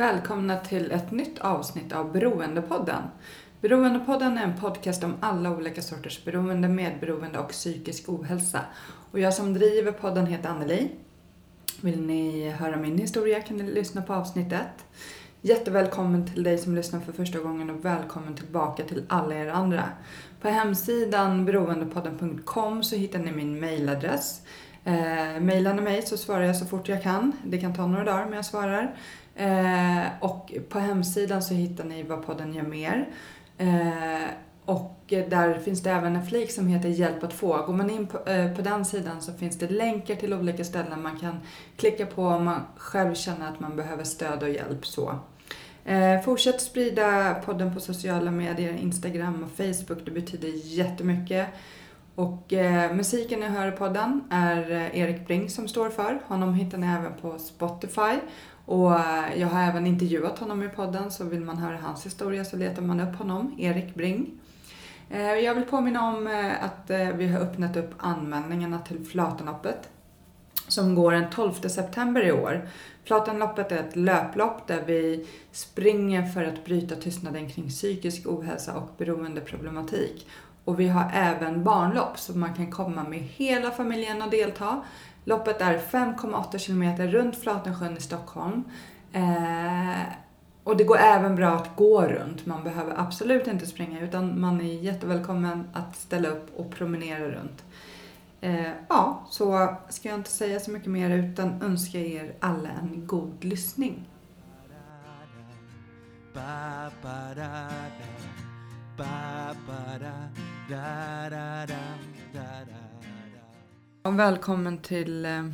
Välkomna till ett nytt avsnitt av Beroendepodden. Beroendepodden är en podcast om alla olika sorters beroende, medberoende och psykisk ohälsa. Och jag som driver podden heter Anneli. Vill ni höra min historia kan ni lyssna på avsnittet. Jättevälkommen till dig som lyssnar för första gången och välkommen tillbaka till alla er andra. På hemsidan beroendepodden.com så hittar ni min mailadress. Eh, Mailar ni mig så svarar jag så fort jag kan. Det kan ta några dagar men jag svarar. Eh, och på hemsidan så hittar ni vad podden gör mer. Eh, och där finns det även en flik som heter Hjälp att få. Går man in på, eh, på den sidan så finns det länkar till olika ställen man kan klicka på om man själv känner att man behöver stöd och hjälp. så. Eh, fortsätt sprida podden på sociala medier, Instagram och Facebook. Det betyder jättemycket. Och eh, musiken ni hör i podden är eh, Erik Bring som står för. Honom hittar ni även på Spotify. Och eh, jag har även intervjuat honom i podden så vill man höra hans historia så letar man upp honom, Erik Bring. Eh, jag vill påminna om eh, att vi har öppnat upp anmälningarna till Flatenloppet som går den 12 september i år. Flatenloppet är ett löplopp där vi springer för att bryta tystnaden kring psykisk ohälsa och beroendeproblematik. Och vi har även barnlopp så man kan komma med hela familjen och delta. Loppet är 5,8 kilometer runt Flatensjön i Stockholm. Eh, och det går även bra att gå runt. Man behöver absolut inte springa utan man är jättevälkommen att ställa upp och promenera runt. Eh, ja, så ska jag inte säga så mycket mer utan önska er alla en god lyssning. Ba, ba, och välkommen till eh,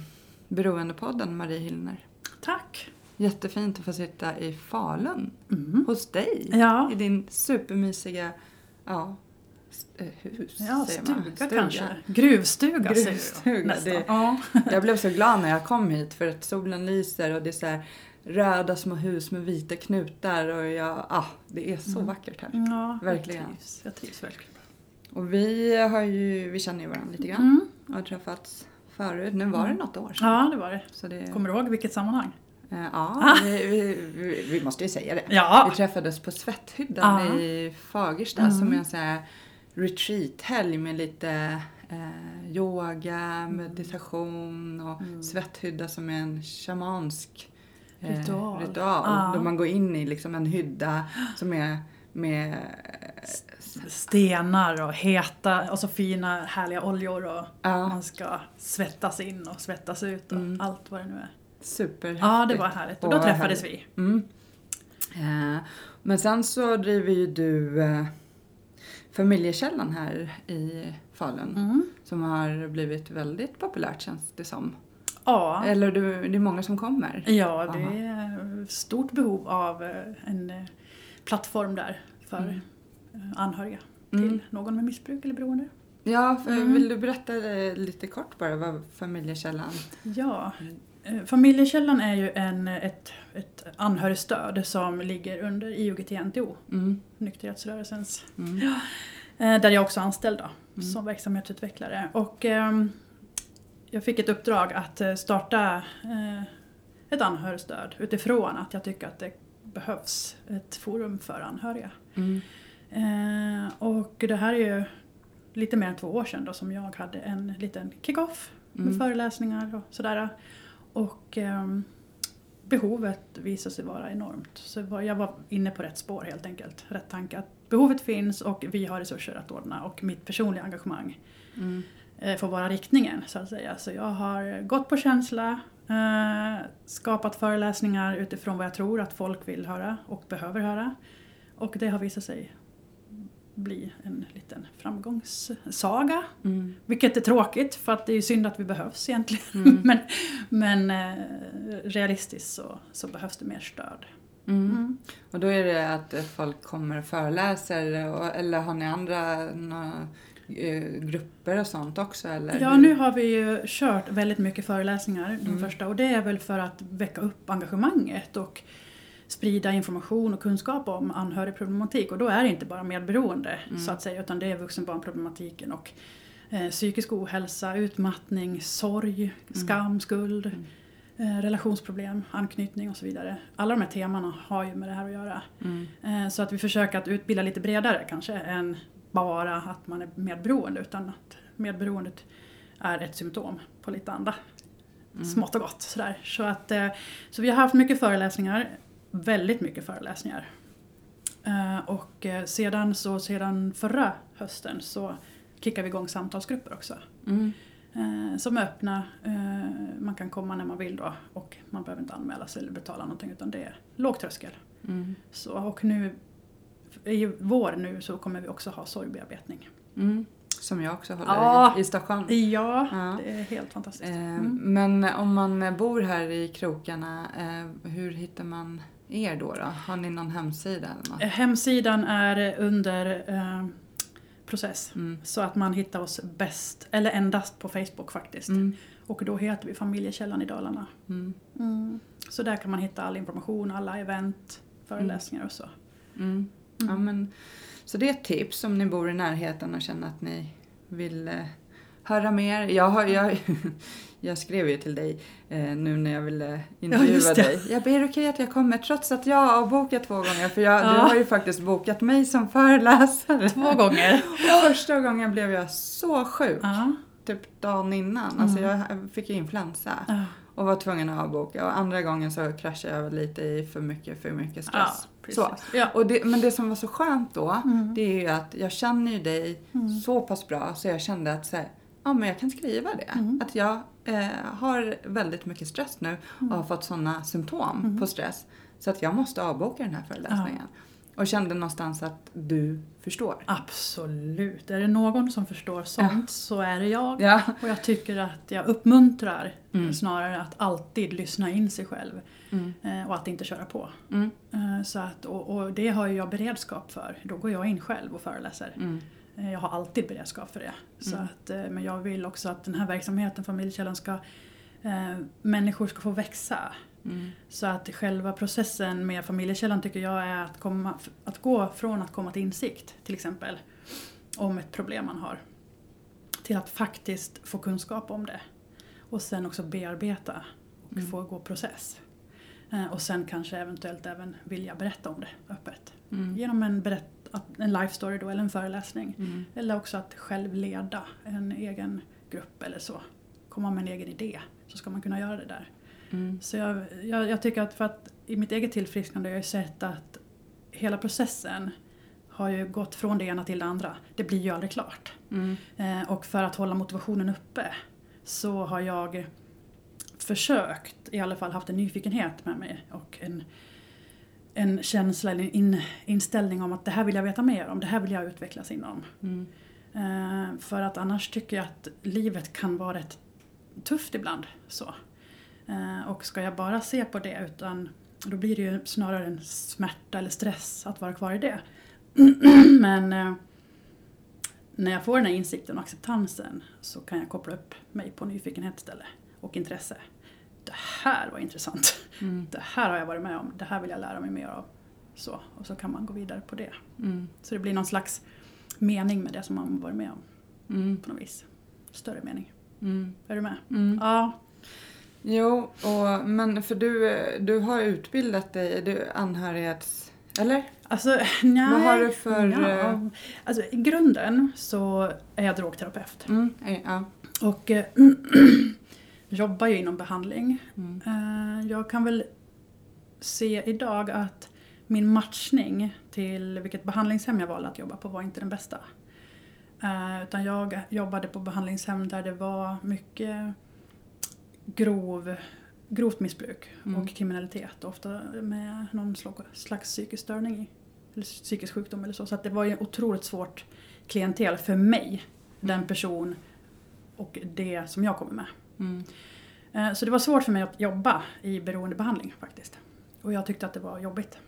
Beroendepodden Marie Hillner. Tack. Jättefint att få sitta i Falun hos dig. Ja. I din supermysiga ja, eh, hus. Ja, säger man. stuga, kanske. Gruvstuga, säger Gruvstuga. Nästan. det- Ja. Jag blev så glad när jag kom hit för att solen lyser och det är så här röda små hus med vita knutar och jag, ah, det är så vackert här. ja, Verkligen. Jag trivs, jag trivs verkligen. Och vi har ju, vi känner ju varandra lite grann. Mm. Har träffats förut. Nu var det något år sedan. Ja, det var det. Så det, Kommer du ihåg vilket sammanhang? eh, ja, vi, vi, vi, vi måste ju säga det. Ja. Vi träffades på Svetthyddan Ja. i Fagersta Mm. som är en sån här retreat-helg med lite eh, yoga, meditation och Mm. Svetthydda som är en shamansk eh, Ritual. ritual Ja. Då man går in i liksom en hydda som är med Stenar och heta och så fina härliga oljor och Ja. man ska svettas in och svettas ut och Mm. allt vad det nu är. superhäftigt. Ja, det var härligt. Och då träffades härligt. vi. Mm. Eh, men sen så driver ju du eh, Familjekällan här i Falun. Mm. Som har blivit väldigt populärt känns det som. Ja. Eller du, det är många som kommer. Ja, det Aha. är stort behov av eh, en plattform där för Mm. Eh, anhöriga Mm. till någon med missbruk eller beroende. Ja, Mm. vill du berätta eh, lite kort bara vad Familjekällan... Ja, eh, Familjekällan är ju en, ett, ett anhörigstöd som ligger under IOGT-NTO, Mm. nykterhetsrörelsens, Mm. eh, där jag också är anställd då, Mm. som verksamhetsutvecklare. Och ehm, jag fick ett uppdrag att starta eh, ett anhörigstöd utifrån att jag tycker att det behövs ett forum för anhöriga. Mm. Eh, och det här är ju lite mer än två år sedan då som jag hade en liten kick-off med Mm. föreläsningar och sådär. Och ehm, behovet visade sig vara enormt. Så jag var inne på rätt spår helt enkelt. Rätt tanke att behovet finns och vi har resurser att ordna och mitt personliga engagemang Mm. eh, får vara riktningen så att säga. Så jag har gått på känsla, eh, skapat föreläsningar utifrån vad jag tror att folk vill höra och behöver höra. Och det har visat sig bli en liten framgångssaga. Mm. Vilket är tråkigt för att det är synd att vi behövs egentligen. Mm. men men eh, realistiskt så, så behövs det mer stöd. Mm. Mm. Och då är det att folk kommer och föreläser och, eller har ni andra några, eh, grupper och sånt också? Eller? Ja, nu har vi ju kört väldigt mycket föreläsningar de Mm. första och det är väl för att väcka upp engagemanget och sprida information och kunskap om anhörigproblematik och då är det inte bara medberoende Mm. så att säga utan det är vuxenbarnproblematiken och eh, psykisk ohälsa, utmattning, sorg, skam, skuld, Mm. eh, relationsproblem, anknytning och så vidare. Alla de här temana har ju med det här att göra. Mm. Eh, Så att vi försöker att utbilda lite bredare kanske än bara att man är medberoende utan att medberoendet är ett symptom på lite andra smått och gott. Sådär. Så, att, eh, så vi har haft mycket föreläsningar, väldigt mycket föreläsningar. Eh, Och eh, sedan, så, sedan förra hösten så kickar vi igång samtalsgrupper också. Mm. Eh, som är öppna, man kan komma när man vill då och man behöver inte anmäla sig eller betala någonting utan det är låg tröskel. Mm. Så, och nu i vår nu så kommer vi också ha sorgbearbetning. Mm. Som jag också håller Ja. i, i Stockholm. Ja, Ja. det är helt fantastiskt. Mm. Men om man bor här i krokarna, hur hittar man er då, då? Har ni någon hemsida eller något? Eh, Hemsidan är under eh, process. Mm. Så att man hittar oss bäst, eller endast på Facebook faktiskt. Mm. Och då heter vi Familjekällan i Dalarna. Mm. Så där kan man hitta all information, alla event, föreläsningar och så. Mm. Ja, men, så det är ett tips om ni bor i närheten och känner att ni vill eh, höra mer. Jag, har, jag, jag skrev ju till dig eh, nu när jag ville intervjua det. dig. Jag ber okej att jag kommer trots att jag har bokat två gånger för jag, du Ja. har ju faktiskt bokat mig som föreläsare. Två gånger. Och första gången blev jag så sjuk. ja. Typ dagen innan. Alltså Mm. jag fick ju influensa. Ja. Och var tvungen att avboka. Och andra gången så kraschade jag lite i för mycket, för mycket Ja, stress. så. Ja. Och det, men det som var så skönt då, Mm. det är ju att jag känner ju dig Mm. så pass bra så jag kände att så här, ja men jag kan skriva det. Mm. Att jag eh, har väldigt mycket stress nu och har fått sådana symptom Mm. på stress. Så att jag måste avboka den här föreläsningen. Och kände någonstans att du förstår. Absolut. Är det någon som förstår sånt så är det jag. Ja. Och jag tycker att jag uppmuntrar Mm. snarare att alltid lyssna in sig själv. Mm. eh, Och att inte köra på. Mm. Eh, Så att, och, och det har jag beredskap för. Då går jag in själv och föreläser. Eh, Jag har alltid beredskap för det. Så Mm. att, eh, men jag vill också att den här verksamheten, Familjekällan, ska eh, människor ska få växa. Mm. Så att själva processen med familjekällan tycker jag är att, komma, att gå från att komma till insikt, till exempel, om ett problem man har, till att faktiskt få kunskap om det. Och sen också bearbeta och Mm. få gå process. Eh, Och sen kanske eventuellt även vilja berätta om det öppet. Mm. Genom en, berätt, att- en life story då, eller en föreläsning. Mm. Eller också att själv leda en egen grupp eller så. Komma med en egen idé, så ska man kunna göra det där. Mm. Så jag, jag, jag tycker att för att i mitt eget tillfrisknande har jag sett att hela processen har ju gått från det ena till det andra. Det blir ju aldrig klart. Mm. Eh, och för att hålla motivationen uppe så har jag försökt, i alla fall haft en nyfikenhet med mig och en, en känsla eller in, inställning om att det här vill jag veta mer om, det här vill jag utvecklas inom. Mm. Eh, för att annars tycker jag att livet kan vara rätt tufft ibland. Så. Eh, och ska jag bara se på det utan då blir det ju snarare en smärta eller stress att vara kvar i det. Men eh, när jag får den här insikten och acceptansen så kan jag koppla upp mig på nyfikenhet istället och intresse. Det här var intressant. Mm. Det här har jag varit med om. Det här vill jag lära mig mer av. Så, och så kan man gå vidare på det. Mm. Så det blir någon slags mening med det som man varit med om Mm. på något vis. Större mening. Mm. Är du med? Mm. Ja. Jo, och, men för du, du har utbildat dig, du anhörighets... Eller? Alltså, nej. Vad har du för, Ja. eh, Alltså, I grunden så är jag drogterapeut. Mm. eh, Ja. Och eh, jobbar ju inom behandling. Mm. Eh, jag kan väl se idag att min matchning till vilket behandlingshem jag valde att jobba på var inte den bästa. Eh, utan jag jobbade på behandlingshem där det var mycket grov, grovt missbruk Mm. och kriminalitet. Ofta med någon slags psykisk störning i. eller psykisk sjukdom eller så. Så det var ju otroligt svårt klientel för mig, den person och det som jag kommer med. Mm. Eh, Så det var svårt för mig att jobba i beroendebehandling faktiskt. Och jag tyckte att det var jobbigt.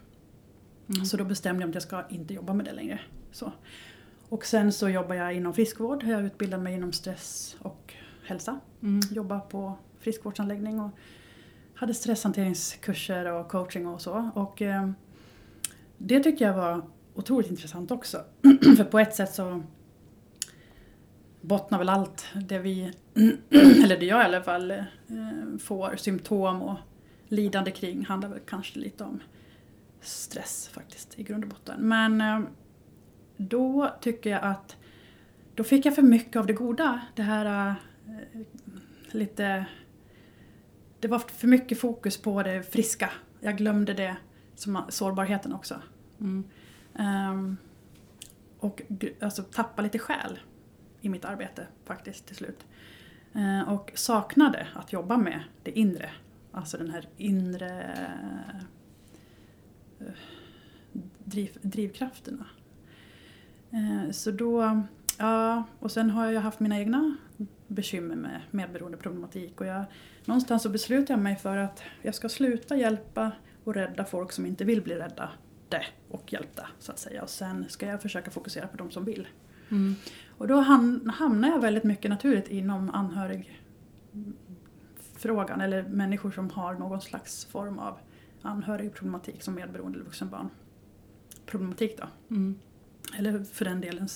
Mm. Så då bestämde jag att jag ska inte jobba med det längre. Så. Och sen så jobbar jag inom friskvård. Jag utbildar mig inom stress och hälsa. Mm. Jobbar på friskvårdsanläggning och hade stresshanteringskurser och coaching och så. Och eh, det tycker jag var otroligt intressant också. För på ett sätt så bottnar väl allt det vi, eller det jag i alla fall, eh, får symptom och lidande kring handlar väl kanske lite om stress faktiskt i grund och botten. Men eh, då tycker jag att då fick jag för mycket av det goda. Det här eh, lite... Det var för mycket fokus på det friska. Jag glömde det som sårbarheten också. Mm. Ehm, och alltså tappa lite själ i mitt arbete faktiskt till slut. Eh, och saknade att jobba med det inre. Alltså den här inre eh, driv, drivkrafterna. Eh, så då, ja, och sen har jag haft mina egna bekymmer med medberoendeproblematik och jag, någonstans så beslutade jag mig för att jag ska sluta hjälpa och rädda folk som inte vill bli räddade och hjälpta så att säga. Och sen ska jag försöka fokusera på de som vill. Mm. Och då ham- hamnar jag väldigt mycket naturligt inom anhörigfrågan eller människor som har någon slags form av anhörigproblematik som medberoende eller vuxenbarn. Problematik då. Mm. Eller för den delen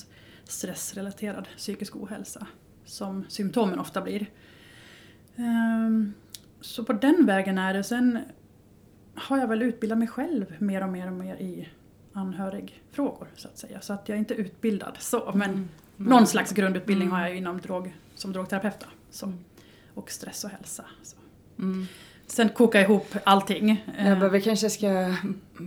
stressrelaterad psykisk ohälsa som symptomen ofta blir. Ehm, Så på den vägen är det. Sen har jag väl utbildat mig själv mer och mer och mer i anhörigfrågor så att säga. Så att jag är inte utbildad så men Mm. Någon slags grundutbildning Mm. har jag inom drog, som drogterapeut. Då, så. Mm. Och stress och hälsa. Så. Mm. Sen kokar jag ihop allting. Jag Eh, bara, vi kanske ska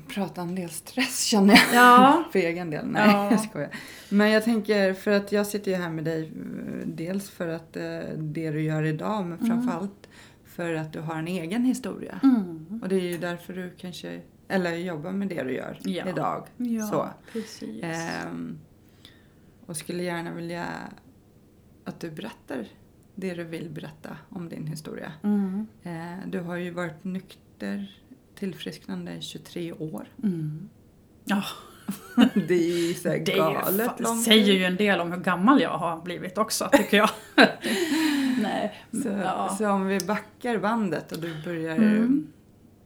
prata en del stress känner jag. Ja. För egen del. Nej, Ja. jag skojar. Men jag tänker, för att jag sitter ju här med dig eh, dels för att eh, det du gör idag men Mm. framförallt för att du har en egen historia. Mm. Och det är ju därför du kanske, eller jobbar med det du gör Ja. idag. Ja, Så. precis. Ehm, och skulle gärna vilja att du berättar det du vill berätta om din historia. Mm. Eh, du har ju varit nykter tillfrisknande i 23 år. Mm. Ja, Det är ju så det ju galet fa- långt. säger ju en del om hur gammal jag har blivit också, tycker jag. Nej, Så, ja. så om vi backar bandet och du börjar Mm.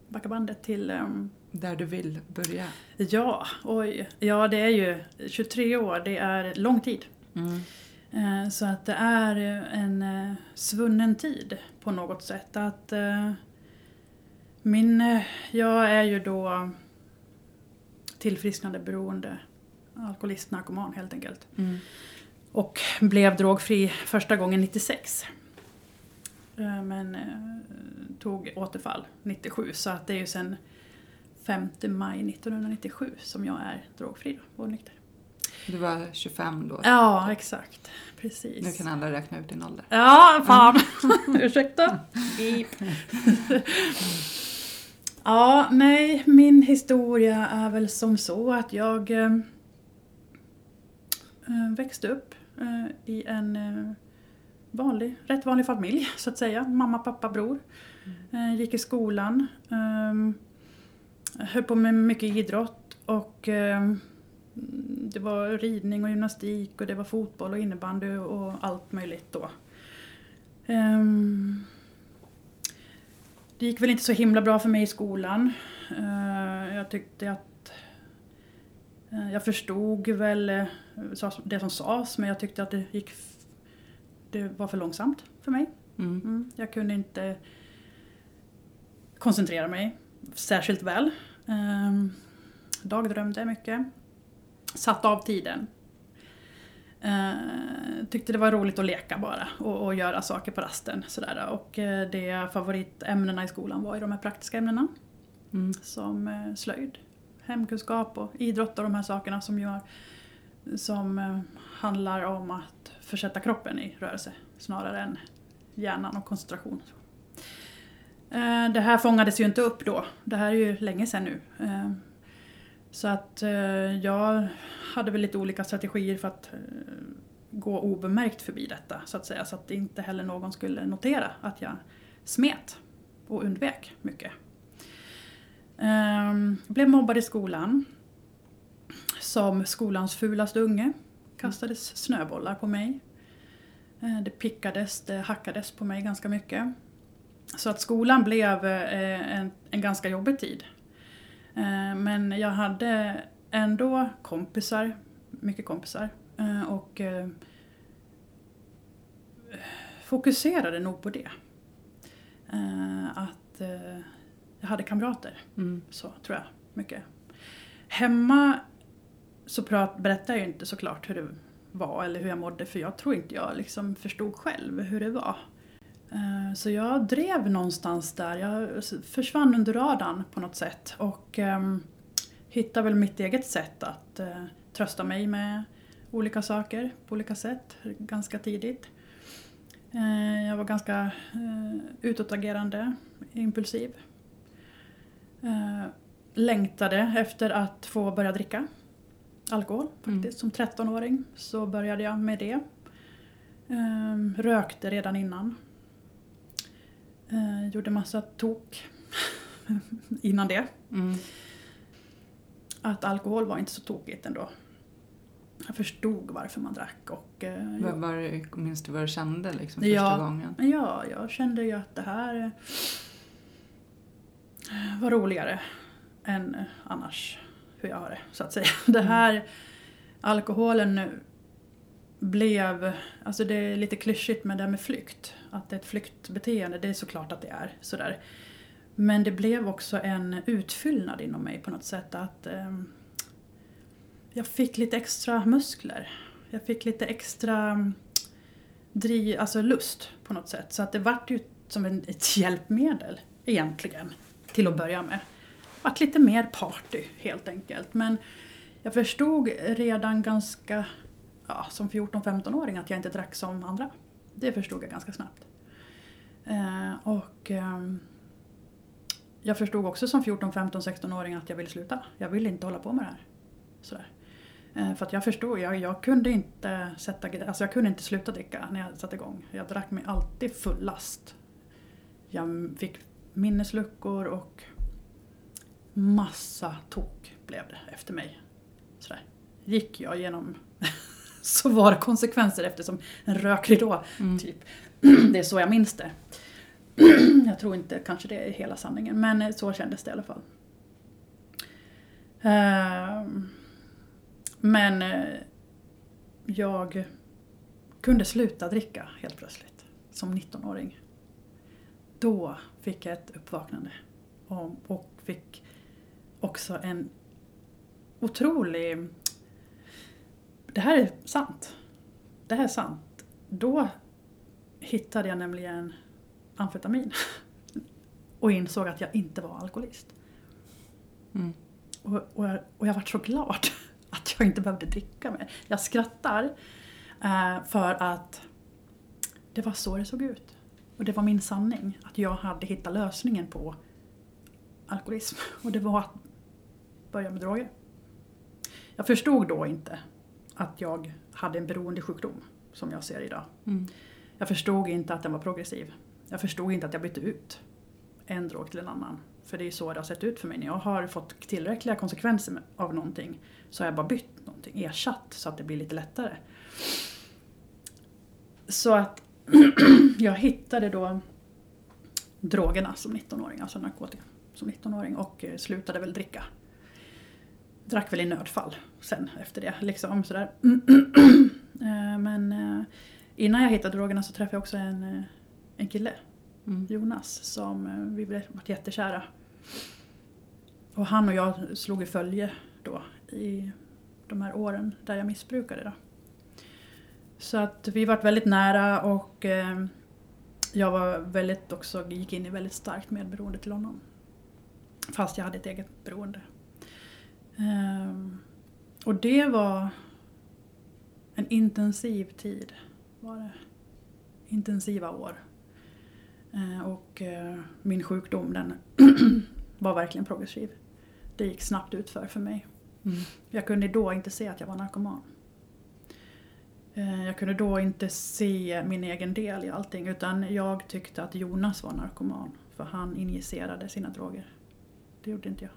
Backa bandet till... ehm, där du vill börja. ja, oj. Ja, det är ju 23 år, det är lång tid. Mm. Eh, Så att det är en eh, svunnen tid på något sätt. Att eh, min, jag är ju då tillfrisknande beroende alkoholist, narkoman helt enkelt. Mm. Och blev drogfri första gången 96. Eh, Men tog återfall 97 så att det är ju sen 5 maj 1997 som jag är drogfri då, och nykter. Du var 25 då. Ja, exakt. Precis. Nu kan alla räkna ut din ålder. Ja, fan. Ursäkta. Ja, nej, min historia är väl som så att jag eh, eh, växte upp eh, i en eh, vanlig, rätt vanlig familj så att säga. Mamma, pappa, bror. Eh, gick i skolan. Eh, höll på med mycket idrott och eh, det var ridning och gymnastik och det var fotboll och innebandy och allt möjligt då. Ehm, det gick väl inte så himla bra för mig i skolan. Eh, jag tyckte att eh, jag förstod väl eh, det som sades men jag tyckte att det gick det var för långsamt för mig. Mm. Mm, jag kunde inte koncentrera mig särskilt väl. Um, dagdrömde mycket. Satt av tiden. Eh, tyckte det var roligt att leka bara och, och göra saker på rasten. Sådär. Och eh, det favoritämnena i skolan var ju de här praktiska ämnena. Mm. Som eh, slöjd, hemkunskap och idrott och de här sakerna som, gör, som eh, handlar om att försätta kroppen i rörelse snarare än hjärnan och koncentration. Eh, det här fångades ju inte upp då. Det här är ju länge sedan nu. Eh, så att eh, jag hade väl lite olika strategier för att gå obemärkt förbi detta så att säga. Så att inte heller någon skulle notera att jag smet och undvek mycket. Ehm, blev mobbad i skolan. Som skolans fulaste unge. Kastades snöbollar på mig. Det pickades, det hackades på mig ganska mycket. Så att skolan blev eh, en, en ganska jobbig tid. Eh, men jag hade ändå kompisar, mycket kompisar. Och fokuserade nog på det. Att jag hade kamrater. Mm. Så tror jag mycket. Hemma så prat, berättar jag inte såklart hur det var eller hur jag mådde för jag tror inte jag liksom förstod själv hur det var. Eh, så jag drev någonstans där, jag försvann under radarn på något sätt och um, hittade väl mitt eget sätt att uh, trösta mig med olika saker på olika sätt ganska tidigt. Uh, jag var ganska uh, utåtagerande, impulsiv. Uh, längtade efter att få börja dricka alkohol faktiskt. Mm. Som 13-åring så började jag med det. Um, rökte redan innan. Uh, gjorde massa tok innan det. Mm. Att alkohol var inte så tokigt ändå. Jag förstod varför man drack. Och, uh, var, var, minns du vad du kände liksom, första ja, gången? Ja, jag kände ju att det här var roligare än annars hur jag har det, så att säga. Det mm. här, alkoholen blev, alltså det är lite klyschigt med det med flykt. Att det är ett flyktbeteende, det är såklart att det är sådär. Men det blev också en utfyllnad inom mig på något sätt. Att eh, jag fick lite extra muskler. Jag fick lite extra mm, driv, alltså lust på något sätt. Så att det vart ju som ett hjälpmedel egentligen till att börja med Vart lite mer party helt enkelt. Men jag förstod redan ganska, ja, som 14-15-åring att jag inte drack som andra. Det förstod jag ganska snabbt. Eh, och eh, jag förstod också som 14, 15, 16-åring att jag ville sluta. Jag ville inte hålla på med det här. Sådär. Eh, för att jag förstod, jag, jag kunde inte sätta, alltså jag kunde inte sluta dricka när jag satte igång. Jag drack mig alltid fullast. Jag fick minnesluckor och massa tok blev det efter mig. Sådär. Gick jag genom så var det konsekvenser eftersom en rökridå, mm. typ. Det är så jag minns det. jag tror inte kanske det är hela sanningen, men så kändes det i alla fall. Ehm, men eh, jag kunde sluta dricka helt plötsligt, som 19-åring. Då fick jag ett uppvaknande och fick också en otrolig... Det här är sant. Det här är sant. Då hittade jag nämligen amfetamin och insåg att jag inte var alkoholist. Mm. Och, och, jag, och jag var så glad att jag inte behövde dricka mer. Jag skrattar eh, för att det var så det såg ut. Och det var min sanning, att jag hade hittat lösningen på alkoholism. Och det var att börja med droger. Jag förstod då inte att jag hade en beroendesjukdom som jag ser idag. Mm. Jag förstod inte att den var progressiv. Jag förstod inte att jag bytte ut en drog till en annan. För det är så det har sett ut för mig. När jag har fått tillräckliga konsekvenser av någonting så har jag bara bytt någonting, ersatt så att det blir lite lättare. Så att jag hittade då drogerna som 19-åring, alltså narkotika som 19-åring och eh, slutade väl dricka drack väl i nödfall sen efter det. Liksom, sådär. Eh, men eh, innan jag hittade drogerna så träffade jag också en, eh, en kille, mm. Jonas, som vi blev jättekära. Och han och jag slog i följe då i de här åren där jag missbrukade. Då. Så att vi var väldigt nära och jag var väldigt också, gick in i väldigt starkt medberoende till honom. Fast jag hade ett eget beroende. Um, och det var en intensiv tid. Var det. Intensiva år. Uh, och uh, min sjukdom den var verkligen progressiv. Det gick snabbt utför för mig. Mm. Jag kunde då inte se att jag var narkoman. Eh, Jag kunde då inte se min egen del i allting utan jag tyckte att Jonas var narkoman för han injicerade sina droger. Det gjorde inte jag.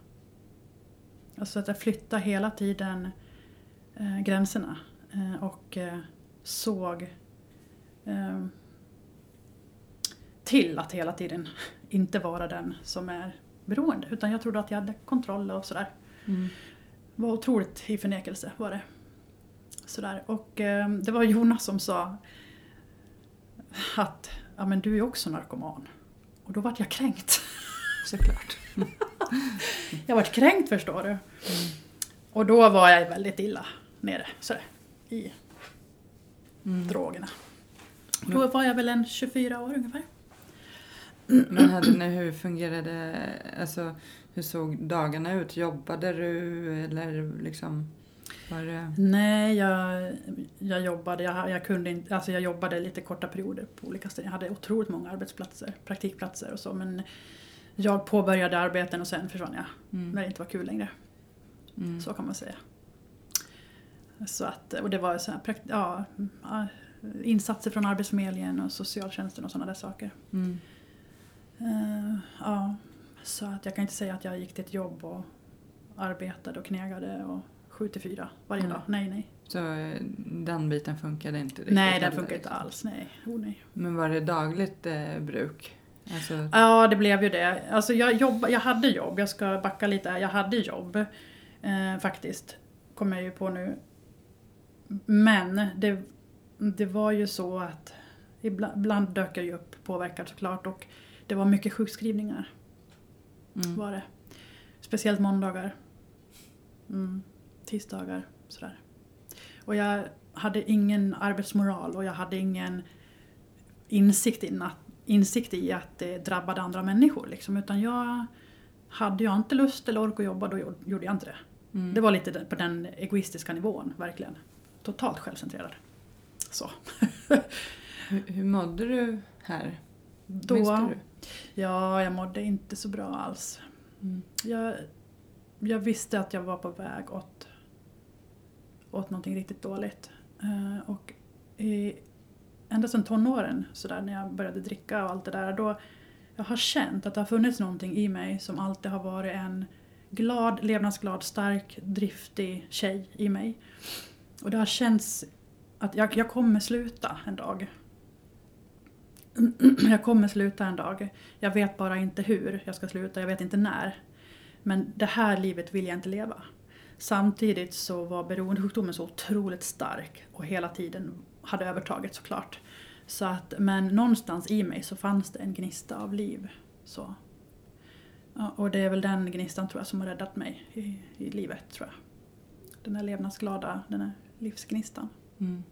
Alltså att jag flyttade hela tiden eh, gränserna eh, och eh, såg eh, till att hela tiden inte vara den som är beroende utan jag trodde att jag hade kontroll och sådär. Mm. var otroligt i förnekelse var det. Sådär. Och eh, det var Jonas som sa att ja, men du är också narkoman. Och då vart jag kränkt. Såklart. Jag vart kränkt förstår du. Och då var jag väldigt illa nere sådär, i Mm. drogerna. Då var jag väl en 24 år ungefär. Men hade ni, hur fungerade, alltså hur såg dagarna ut? Jobbade du eller liksom var det... Nej, jag, jag jobbade, jag, jag kunde inte, alltså jag jobbade lite korta perioder på olika ställen. Jag hade otroligt många arbetsplatser, praktikplatser och så men jag påbörjade arbeten och sen försvann jag Mm. när det inte var kul längre. Mm. Så kan man säga. Så att, och det var så här, ja, insatser från Arbetsförmedlingen och socialtjänsten och sådana där saker. Mm. Eh, ja, så att jag kan inte säga att jag gick till ett jobb och arbetade och knegade och 7 till 4 varje Mm. dag. Nej, nej. Så eh, den biten funkade inte riktigt? Nej, den funkar inte liksom. alls. Nej. Oh, nej. Men var det dagligt eh, bruk? Alltså, Ja, det blev ju det. Alltså jag, jobba, jag hade jobb, jag ska backa lite här. Jag hade jobb eh, faktiskt, kommer jag ju på nu. Men det, det var ju så att ibland, ibland dök jag ju upp påverkad såklart och det var mycket sjukskrivningar. mm. var det. Speciellt måndagar. Mm, tisdagar, sådär. Och jag hade ingen arbetsmoral och jag hade ingen insikt, in att, insikt i att det drabbade andra människor. Liksom. Utan jag hade jag inte lust eller ork att jobba då gjorde jag inte det. Mm. Det var lite på den egoistiska nivån, verkligen. Totalt självcentrerad. Så. hur, hur mådde du här? Då, du? ja, jag mådde inte så bra alls. Mm. Jag, jag visste att jag var på väg åt, åt någonting riktigt dåligt. Eh, och i, ända sedan tonåren, så där, när jag började dricka och allt det där, då jag har känt att det har funnits någonting i mig som alltid har varit en glad, levnadsglad, stark, driftig tjej i mig. Och det har känts att jag, jag kommer sluta en dag. Jag kommer sluta en dag. Jag vet bara inte hur jag ska sluta, jag vet inte när. Men det här livet vill jag inte leva. Samtidigt så var beroendesjukdomen så otroligt stark och hela tiden hade övertaget såklart. Så att, men någonstans i mig så fanns det en gnista av liv. Så. Ja, och det är väl den gnistan tror jag som har räddat mig i, i livet tror jag. Den här levnadsglada, den här livsgnistan. Mm.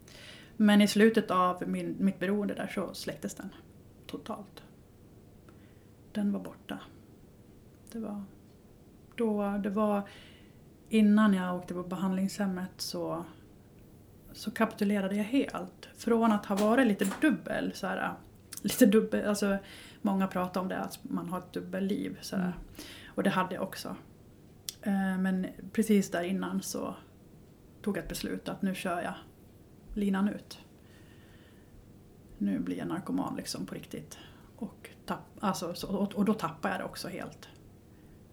Men i slutet av min, mitt beroende där så släcktes den totalt. Den var borta. Det var, då, det var innan jag åkte på behandlingshemmet så, så kapitulerade jag helt. Från att ha varit lite dubbel, så här, lite dubbel, alltså många pratar om det att man har ett dubbelliv. Så här. Mm. Och det hade jag också. Eh, Men precis där innan så tog jag ett beslut att nu kör jag linan ut. Nu blir jag narkoman liksom på riktigt. Och, tapp, alltså, så, och, och då tappade jag det också helt.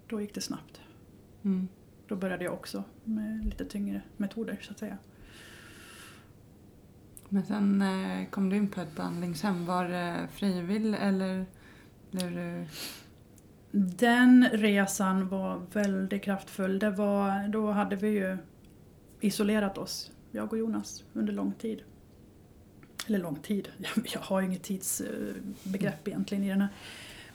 Då gick det snabbt. Mm. Då började jag också med lite tyngre metoder så att säga. Men sen eh, kom du in på ett behandlingshem. Var det frivillig eller blev du... Den resan var väldigt kraftfull. Det var, då hade vi ju isolerat oss, jag och Jonas, under lång tid. Eller lång tid, jag har ju inget tidsbegrepp egentligen i den här.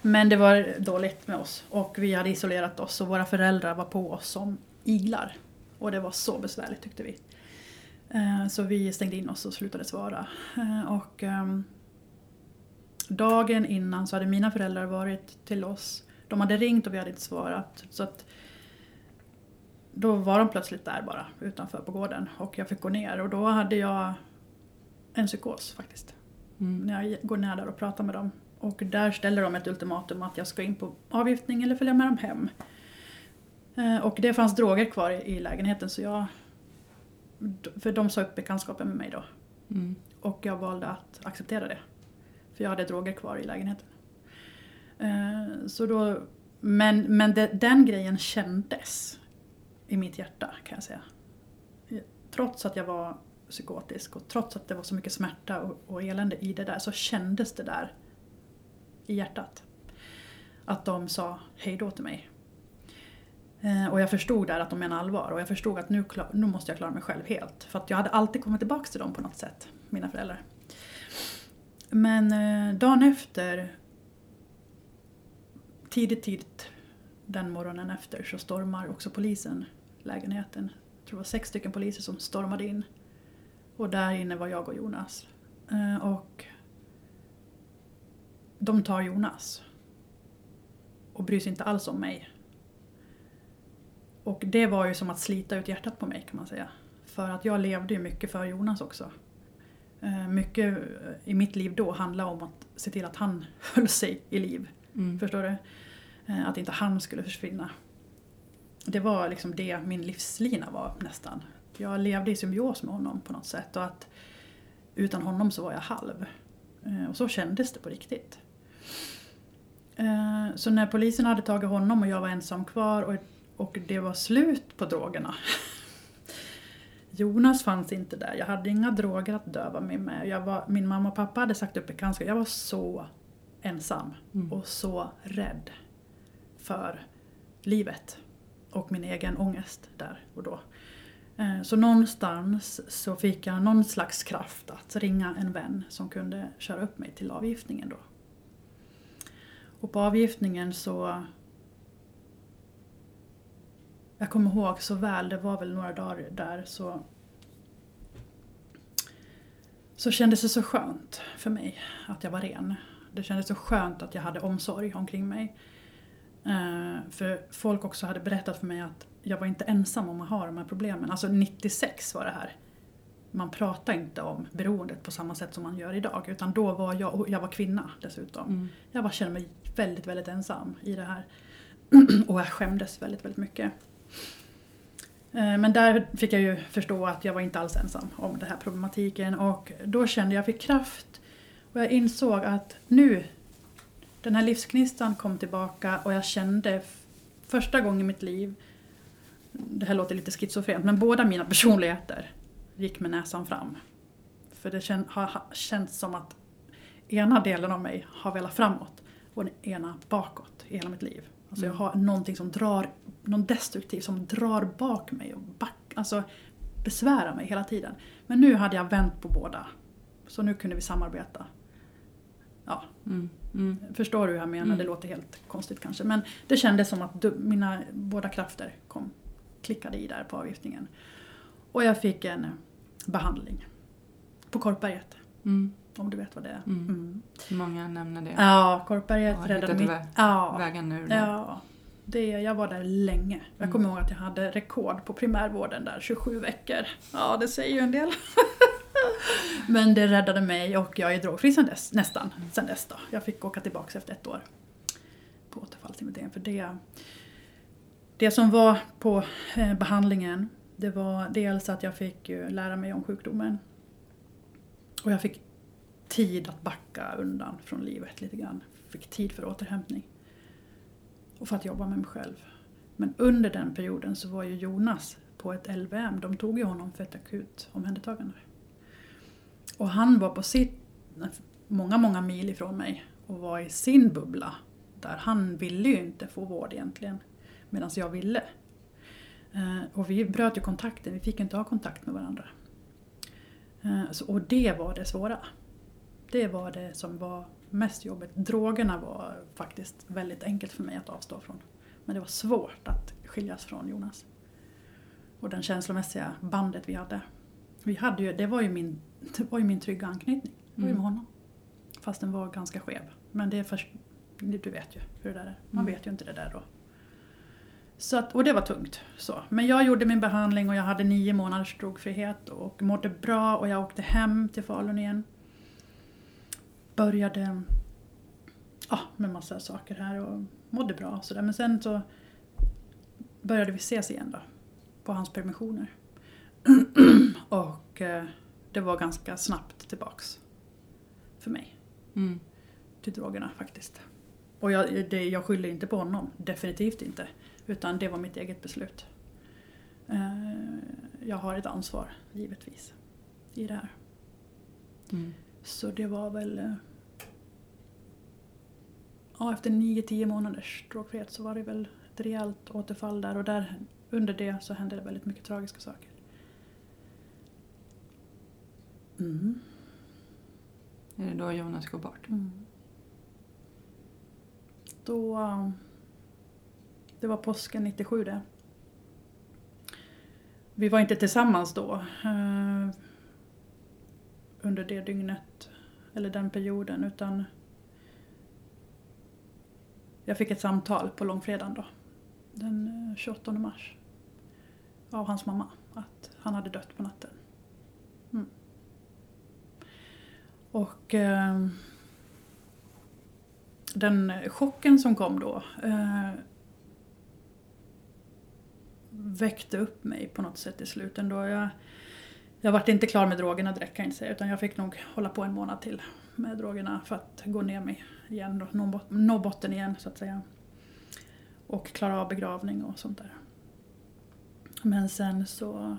Men det var dåligt med oss och vi hade isolerat oss och våra föräldrar var på oss som iglar. Och det var så besvärligt tyckte vi. Eh, Så vi stängde in oss och slutade svara. Eh, Och ehm, dagen innan så hade mina föräldrar varit till oss. De hade ringt och vi hade inte svarat. Så att då var de plötsligt där bara utanför på gården och jag fick gå ner och då hade jag en psykos faktiskt. Mm. När jag går ner där och pratar med dem. Och där ställer de ett ultimatum att jag ska in på avgiftning eller följa med dem hem. Eh, Och det fanns droger kvar i i lägenheten så jag... För de sa upp bekantskapen med mig då. Mm. Och jag valde att acceptera det. För jag hade droger kvar i lägenheten. Eh, Så då, men men det, den grejen kändes i mitt hjärta kan jag säga. Trots att jag var psykotisk och trots att det var så mycket smärta och, och elände i det där så kändes det där i hjärtat. Att de sa hej då till mig. Eh, och jag förstod där att de menade allvar och jag förstod att nu, klar, nu måste jag klara mig själv helt. För att jag hade alltid kommit tillbaka till dem på något sätt, mina föräldrar. Men eh, dagen efter, tidigt, tidigt den morgonen efter så stormar också polisen lägenheten. Jag tror det var sex stycken poliser som stormade in. Och där inne var jag och Jonas. Eh, och de tar Jonas. Och bryr sig inte alls om mig. Och det var ju som att slita ut hjärtat på mig kan man säga. För att jag levde ju mycket för Jonas också. Eh, Mycket i mitt liv då handlade om att se till att han höll sig i liv. Mm. Förstår du? Eh, Att inte han skulle försvinna. Det var liksom det min livslina var nästan. Jag levde i symbios med honom på något sätt och att utan honom så var jag halv. Eh, Och så kändes det på riktigt. Eh, Så när polisen hade tagit honom och jag var ensam kvar och, och det var slut på drogerna. Jonas fanns inte där, jag hade inga droger att döva mig med. Var, min mamma och pappa hade sagt upp bekantskap. Jag var så ensam Mm. och så rädd för livet och min egen ångest där och då. Eh, Så någonstans så fick jag någon slags kraft att ringa en vän som kunde köra upp mig till avgiftningen då. Och på avgiftningen så... Jag kommer ihåg så väl, det var väl några dagar där så... Så kändes det så skönt för mig att jag var ren. Det kändes så skönt att jag hade omsorg omkring mig. Eh, för folk också hade berättat för mig att jag var inte ensam om att ha de här problemen. Alltså 96 var det här. Man pratar inte om beroendet på samma sätt som man gör idag. Utan då var jag, och jag var kvinna dessutom. Mm. Jag bara kände mig väldigt, väldigt ensam i det här. och jag skämdes väldigt, väldigt mycket. Eh, Men där fick jag ju förstå att jag var inte alls ensam om den här problematiken. Och då kände jag, jag fick kraft. Och jag insåg att nu, den här livsknistan kom tillbaka och jag kände första gången i mitt liv, det här låter lite schizofrent, men båda mina personligheter gick med näsan fram. För det kän, har har känts som att ena delen av mig har velat framåt och den ena bakåt i hela mitt liv. Alltså jag har någonting som drar, någon destruktiv som drar bak mig och back, alltså besvärar mig hela tiden. Men nu hade jag vänt på båda. Så nu kunde vi samarbeta. Ja, Mm. Mm. förstår du hur jag menar? Mm. Det låter helt konstigt kanske. Men det kändes som att du, mina båda krafter kom, klickade i där på avgiftningen. Och jag fick en eh, behandling. På Korpberget. Mm. Om du vet vad det är. Mm. Mm. Många nämner det. Ja, Korpberget räddade mitt... Ja, Vägen det. ja. Det, jag var där länge. Jag Mm. kommer ihåg att jag hade rekord på primärvården där, 27 veckor. Ja, det säger ju en del. Men det räddade mig och jag är drogfri sen dess, nästan. Sen dess då. Jag fick åka tillbaka efter ett år på återfallsinventering. För det, det som var på eh, behandlingen, det var dels att jag fick lära mig om sjukdomen. Och jag fick tid att backa undan från livet lite grann. Fick tid för återhämtning. Och för att jobba med mig själv. Men under den perioden så var ju Jonas på ett LVM. De tog ju honom för ett akut omhändertagande. Och han var på sitt, många, många mil ifrån mig och var i sin bubbla. Där han ville ju inte få vård egentligen. Medan jag ville. Eh, och vi bröt ju kontakten, vi fick inte ha kontakt med varandra. Eh, så- Och det var det svåra. Det var det som var mest jobbigt. Drogerna var faktiskt väldigt enkelt för mig att avstå från. Men det var svårt att skiljas från Jonas. Och den känslomässiga bandet vi hade. Vi hade ju, det, var ju min, det var ju min trygga anknytning. Det var ju Mm. med honom. Fast den var ganska skev. Men det är först, du vet ju hur det där är. Man Mm. vet ju inte det där då. Så att, och det var tungt. Så. Men jag gjorde min behandling och jag hade nio månaders drogfrihet och mådde bra och jag åkte hem till Falun igen. Började ja, med massa saker här och mådde bra och sådär. Men sen så började vi ses igen då. På hans permissioner. och eh, det var ganska snabbt tillbaks. För mig. Mm. Till drogerna faktiskt. Och jag, det, jag skyller inte på honom. Definitivt inte. Utan det var mitt eget beslut. Eh, jag har ett ansvar, givetvis. I det här. Mm. Så det var väl... eh, Ja, efter 9-10 månaders drogfrihet så var det väl ett rejält återfall där och där under det så hände det väldigt mycket tragiska saker. Mm. Är det då Jonas går bort? Mm. Då... eh, Det var påsken 97 det. Vi var inte tillsammans då. eh, under det dygnet, eller den perioden, utan jag fick ett samtal på långfredagen då. Den eh, 28 mars. Av hans mamma. Att han hade dött på natten. Mm. Och eh, den chocken som kom då eh, väckte upp mig på något sätt i slutet ändå. Jag, jag vart inte klar med drogerna direkt kan jag inte säga utan jag fick nog hålla på en månad till med drogerna för att gå ner mig igen och nå, nå botten igen så att säga. Och klara av begravning och sånt där. Men sen så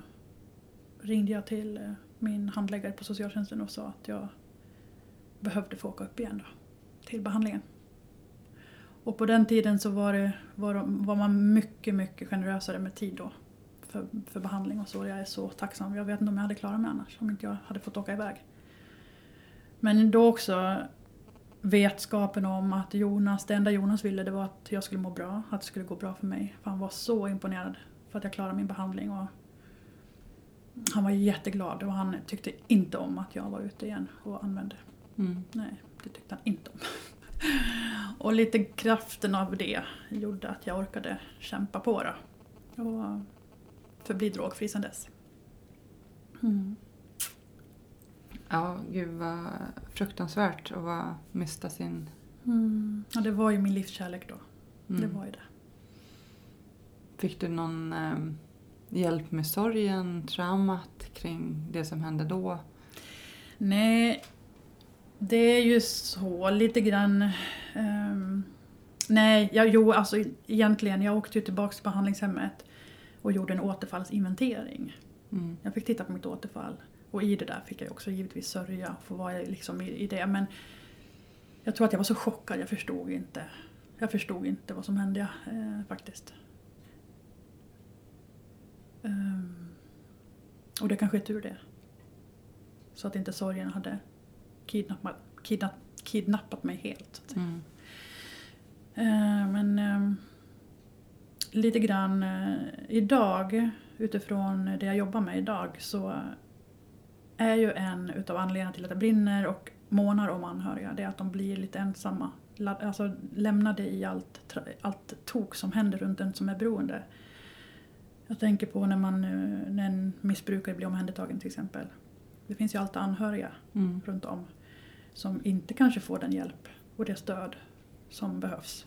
ringde jag till eh, min handläggare på socialtjänsten och sa att jag behövde få åka upp igen då, till behandlingen. Och på den tiden så var, det, var, de- var man mycket, mycket generösare med tid då. För, för behandling och så. Jag är så tacksam. Jag vet inte om jag hade klarat mig annars. Om inte jag hade fått åka iväg. Men då också vetskapen om att Jonas, det enda Jonas ville det var att jag skulle må bra. Att det skulle gå bra för mig. För han var så imponerad för att jag klarade min behandling. Och han var jätteglad och han tyckte inte om att jag var ute igen och använde Mm. Nej, det tyckte han inte om. Och lite kraften av det gjorde att jag orkade kämpa på då. Och förbli drogfri sedan dess. Mm. Ja, gud vad fruktansvärt att vara, mista sin... Mm. Ja, det var ju min livskärlek då. Mm. Det var ju det. Fick du någon eh, hjälp med sorgen, traumat kring det som hände då? Nej, det är ju så lite grann... ehm, nej, jag, jo, alltså egentligen, jag åkte ju tillbaka till behandlingshemmet och gjorde en återfallsinventering. Mm. Jag fick titta på mitt återfall. Och i det där fick jag också givetvis sörja för vad jag liksom i, i det. Men jag tror att jag var så chockad, jag förstod inte. Jag förstod inte vad som hände eh, faktiskt. Ehm, och det kanske är tur det. Så att inte sorgen hade kidnappat, kidnapp, kidnappat mig helt. Så att säga. Mm. Eh, men ehm, lite grann eh, idag, utifrån det jag jobbar med idag, så är ju en utav anledningarna till att det brinner och månar om anhöriga, det är att de blir lite ensamma. Alltså lämnade i allt, allt tok som händer runt en som är beroende. Jag tänker på när, man, eh, när en missbrukare blir omhändertagen till exempel. Det finns ju alltid anhöriga Mm. runt om som inte kanske får den hjälp och det stöd som behövs.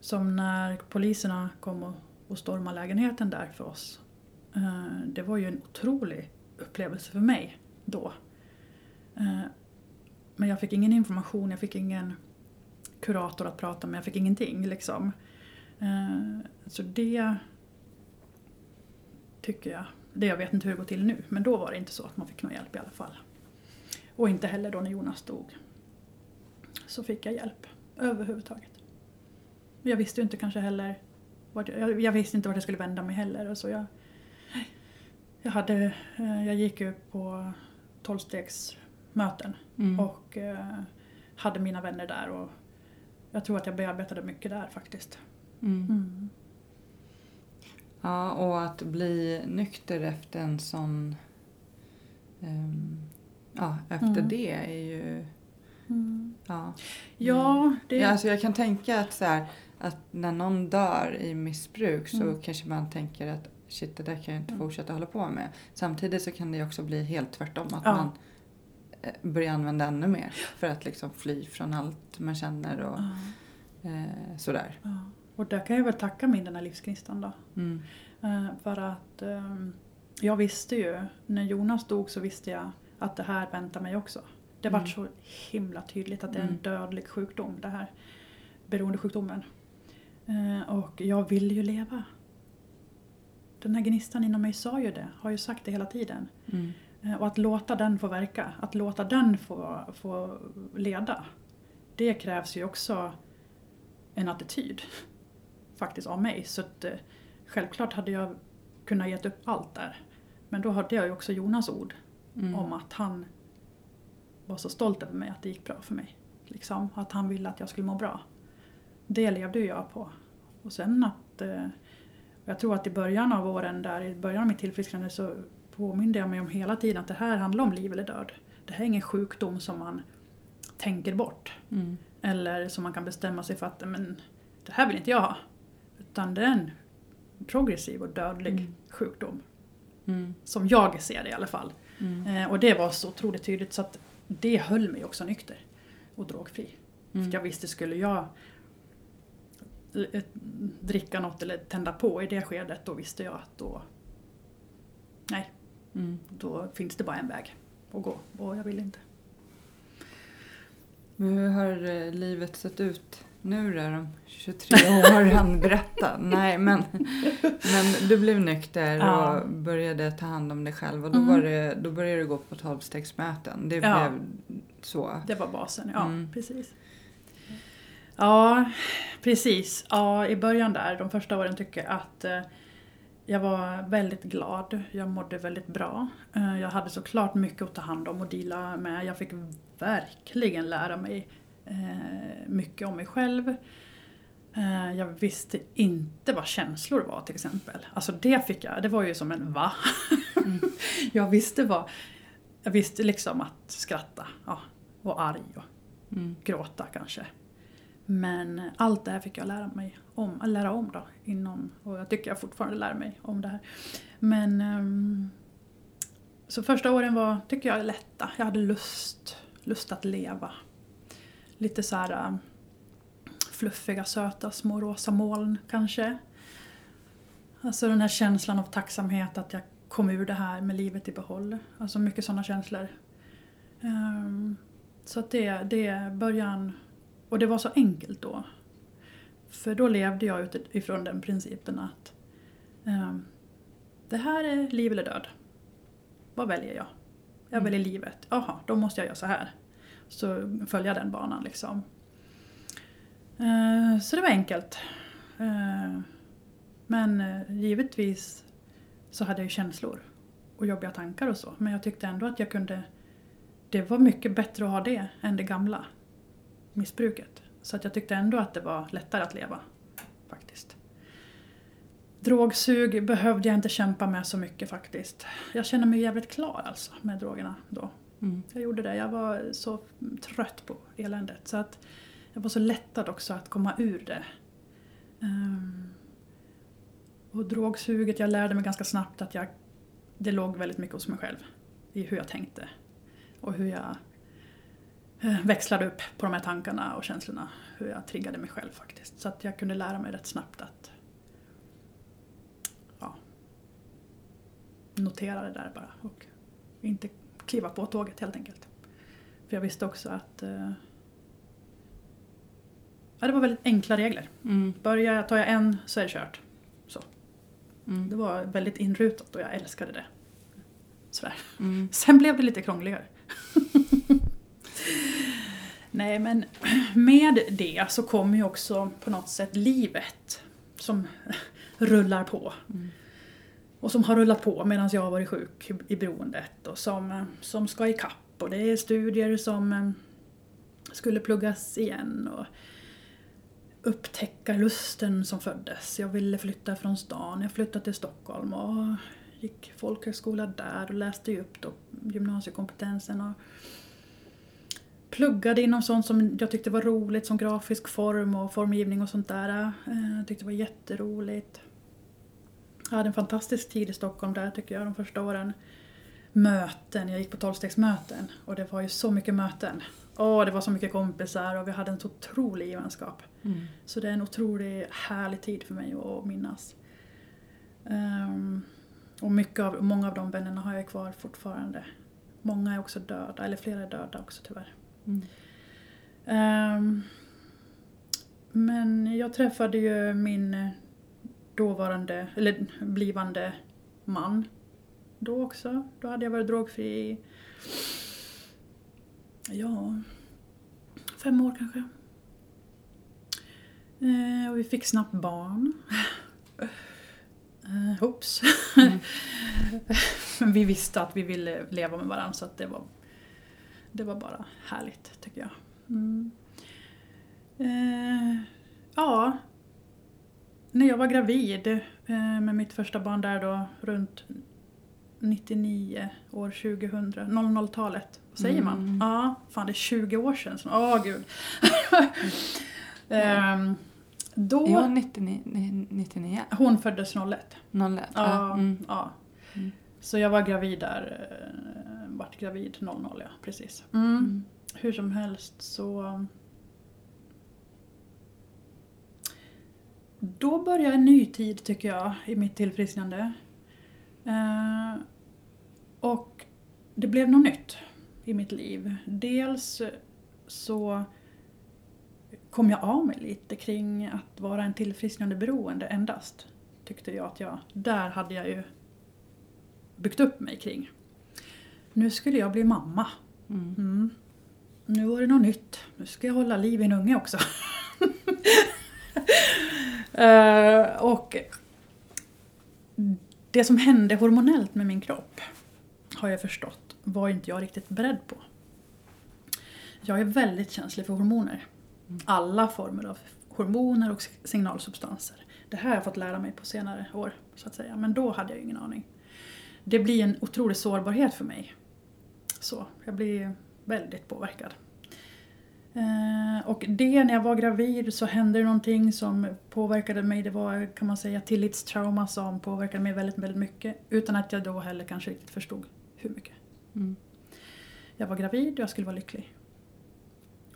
Som när poliserna kom och, och stormade lägenheten där för oss. Eh, Det var ju en otrolig upplevelse för mig då. Eh, Men jag fick ingen information, jag fick ingen kurator att prata med, jag fick ingenting liksom. Eh, Så det tycker jag, det jag vet inte hur det går till nu, men då var det inte så att man fick någon hjälp i alla fall. Och inte heller då när Jonas dog. Så fick jag hjälp överhuvudtaget. Jag visste ju inte kanske heller vart jag, jag, visste inte vart jag skulle vända mig heller. Och så jag, jag, hade, eh, jag gick ju på tolvstegsmöten Mm. och eh, hade mina vänner där. Och jag tror att jag bearbetade mycket där faktiskt. Mm. Mm. Ja, och att bli nykter efter en sån... ehm, ja, efter Mm. det är ju... Mm. Ja. Ja, det... Ja, alltså jag kan tänka att, så här, att när någon dör i missbruk så Mm. kanske man tänker att shit, det där kan jag inte Mm. fortsätta hålla på med. Samtidigt så kan det också bli helt tvärtom. Att Ja. man eh, börjar använda ännu mer för att liksom fly från allt man känner och Ja, eh, sådär. ja. Och där kan jag väl tacka min den här livsgnistan då. Mm. Eh, för att eh, jag visste ju, när Jonas dog så visste jag att det här väntar mig också. Det var Mm. så himla tydligt att det är en Mm. dödlig sjukdom det här. Beroendesjukdomen. Eh, och jag ville ju leva. Den här gnistan inom mig sa ju det, har ju sagt det hela tiden. Mm. Eh, Och att låta den få verka, att låta den få, få leda. Det krävs ju också en attityd faktiskt av mig. Så att, eh, självklart hade jag kunnat gett upp allt där. Men då hade jag ju också Jonas ord Mm. om att han var så stolt över mig att det gick bra för mig. Liksom, att han ville att jag skulle må bra. Det levde jag på. Och sen att... Eh, jag tror att i början av åren, där, i början av mitt tillfrisknande så påminde jag mig om hela tiden att det här handlar om liv eller död. Det här är ingen sjukdom som man tänker bort. Mm. Eller som man kan bestämma sig för att men, det här vill inte jag ha. Utan det är en progressiv och dödlig Mm. sjukdom. Mm. Som jag ser det i alla fall. Mm. Eh, och det var så otroligt tydligt så att det höll mig också nykter och drogfri. Mm. För jag visste, skulle jag dricka något eller tända på i det skedet, då visste jag att då, nej, Mm. då finns det bara en väg att gå och jag vill inte. Men hur har eh, livet sett ut nu då, de 23 åren? Berätta. Nej, men, men du blev nykter Ja. och började ta hand om dig själv och då, Mm. var det, då började du gå på tolvstegsmöten. Det Ja. blev så. Det var basen, ja Mm. precis. Ja, precis. Ja, i början där, de första åren tycker jag att eh, jag var väldigt glad. Jag mådde väldigt bra. Eh, jag hade såklart mycket att ta hand om och deala med. Jag fick verkligen lära mig eh, mycket om mig själv. Jag visste inte vad känslor var till exempel. Alltså det fick jag, det var ju som en va? Mm. jag visste vad, jag visste liksom att skratta ja, och arg och Mm. gråta kanske. Men allt det här fick jag lära mig om, äh, lära om då. Inom, och jag tycker jag fortfarande lär mig om det här. Men ehm, så första åren var, tycker jag, lätta. Jag hade lust, lust att leva. Lite så här äh, fluffiga, söta, små rosa moln kanske. Alltså den här känslan av tacksamhet att jag kom ur det här med livet i behåll. Alltså mycket sådana känslor. Ehm, så att det, det är början, och det var så enkelt då. För då levde jag utifrån den principen att ehm, det här är liv eller död. Vad väljer jag? Jag Mm. väljer livet. Jaha, då måste jag göra så här. Så följa den banan liksom. Eh, så det var enkelt. Eh, men eh, givetvis så hade jag ju känslor och jobbiga tankar och så. Men jag tyckte ändå att jag kunde... Det var mycket bättre att ha det än det gamla missbruket. Så att jag tyckte ändå att det var lättare att leva. Faktiskt. Drogsug behövde jag inte kämpa med så mycket faktiskt. Jag kände mig jävligt klar alltså med drogerna då. Mm. Jag gjorde det. Jag var så trött på eländet. Så att jag var så lättad också att komma ur det. Ehm, och drogsuget, jag lärde mig ganska snabbt att jag, det låg väldigt mycket hos mig själv. I hur jag tänkte. Och hur jag växlade upp på de här tankarna och känslorna. Hur jag triggade mig själv faktiskt. Så att jag kunde lära mig rätt snabbt att ja, notera det där bara. Och inte kliva på tåget helt enkelt. För jag visste också att eh, ja, det var väldigt enkla regler. Mm. Börjar jag, tar jag en så är det kört. Mm. Det var väldigt inrutat och jag älskade det. Sådär. Mm. Sen blev det lite krångligare. Nej men med det så kommer ju också på något sätt livet som rullar på. Mm. Och som har rullat på medan jag har varit sjuk i beroendet och som, som ska ikapp. Och det är studier som eh, skulle pluggas igen och upptäcka lusten som föddes. Jag ville flytta från stan, jag flyttade till Stockholm och gick folkhögskola där och läste upp då gymnasiekompetensen och pluggade inom sånt som jag tyckte var roligt som grafisk form och formgivning och sånt där. Eh, Jag tyckte det var jätteroligt. Jag hade en fantastisk tid i Stockholm där tycker jag de första åren. möten, jag gick på tolvstegsmöten och det var ju så mycket möten. Åh, det var så mycket kompisar och vi hade en så otrolig gemenskap. Mm. Så det är en otroligt härlig tid för mig att minnas. Ehm, och mycket av, många av de vännerna har jag kvar fortfarande. Många är också döda, eller flera är döda också tyvärr. Mm. Ehm, men jag träffade ju min dåvarande, eller blivande man då också. Då hade jag varit drogfri i, ja, fem år kanske. Eh, och vi fick snabbt barn. Eh, oops. Mm. Men vi visste att vi ville leva med varandra så att det var, det var bara härligt tycker jag. Mm. Eh, ja, när jag var gravid eh, med mitt första barn där då runt 99, år 2000, 00-talet. Vad säger man? Mm. Ja, fan det är 20 år sedan. så- Åh gud. Ehm, då, Jo, 99. ni- 99. hon föddes 01. 01. Ja, Mm. ja. Mm. Så jag var gravid där, eh, vart gravid 00 ja, precis. Mm. Mm. Hur som helst så... Då började en ny tid tycker jag i mitt tillfrisknande. Eh, och det blev något nytt i mitt liv. Dels så kom jag av mig lite kring att vara en tillfrisknande beroende endast. Tyckte jag att jag, där hade jag ju byggt upp mig kring. Nu skulle jag bli mamma. Mm. Mm. Nu var det något nytt. Nu ska jag hålla liv i en unge också. Eh, och det som hände hormonellt med min kropp har jag förstått var inte jag riktigt beredd på. Jag är väldigt känslig för hormoner. Alla former av hormoner och signalsubstanser. Det här har jag fått lära mig på senare år, så att säga. Men då hade jag ingen aning. Det blir en otrolig sårbarhet för mig. Så, jag blir väldigt påverkad. Eh, och det, när jag var gravid så hände det någonting som påverkade mig. Det var, kan man säga, tillitstrauma som påverkade mig väldigt, väldigt mycket. Utan att jag då heller kanske riktigt förstod hur mycket. Mm. Jag var gravid och jag skulle vara lycklig.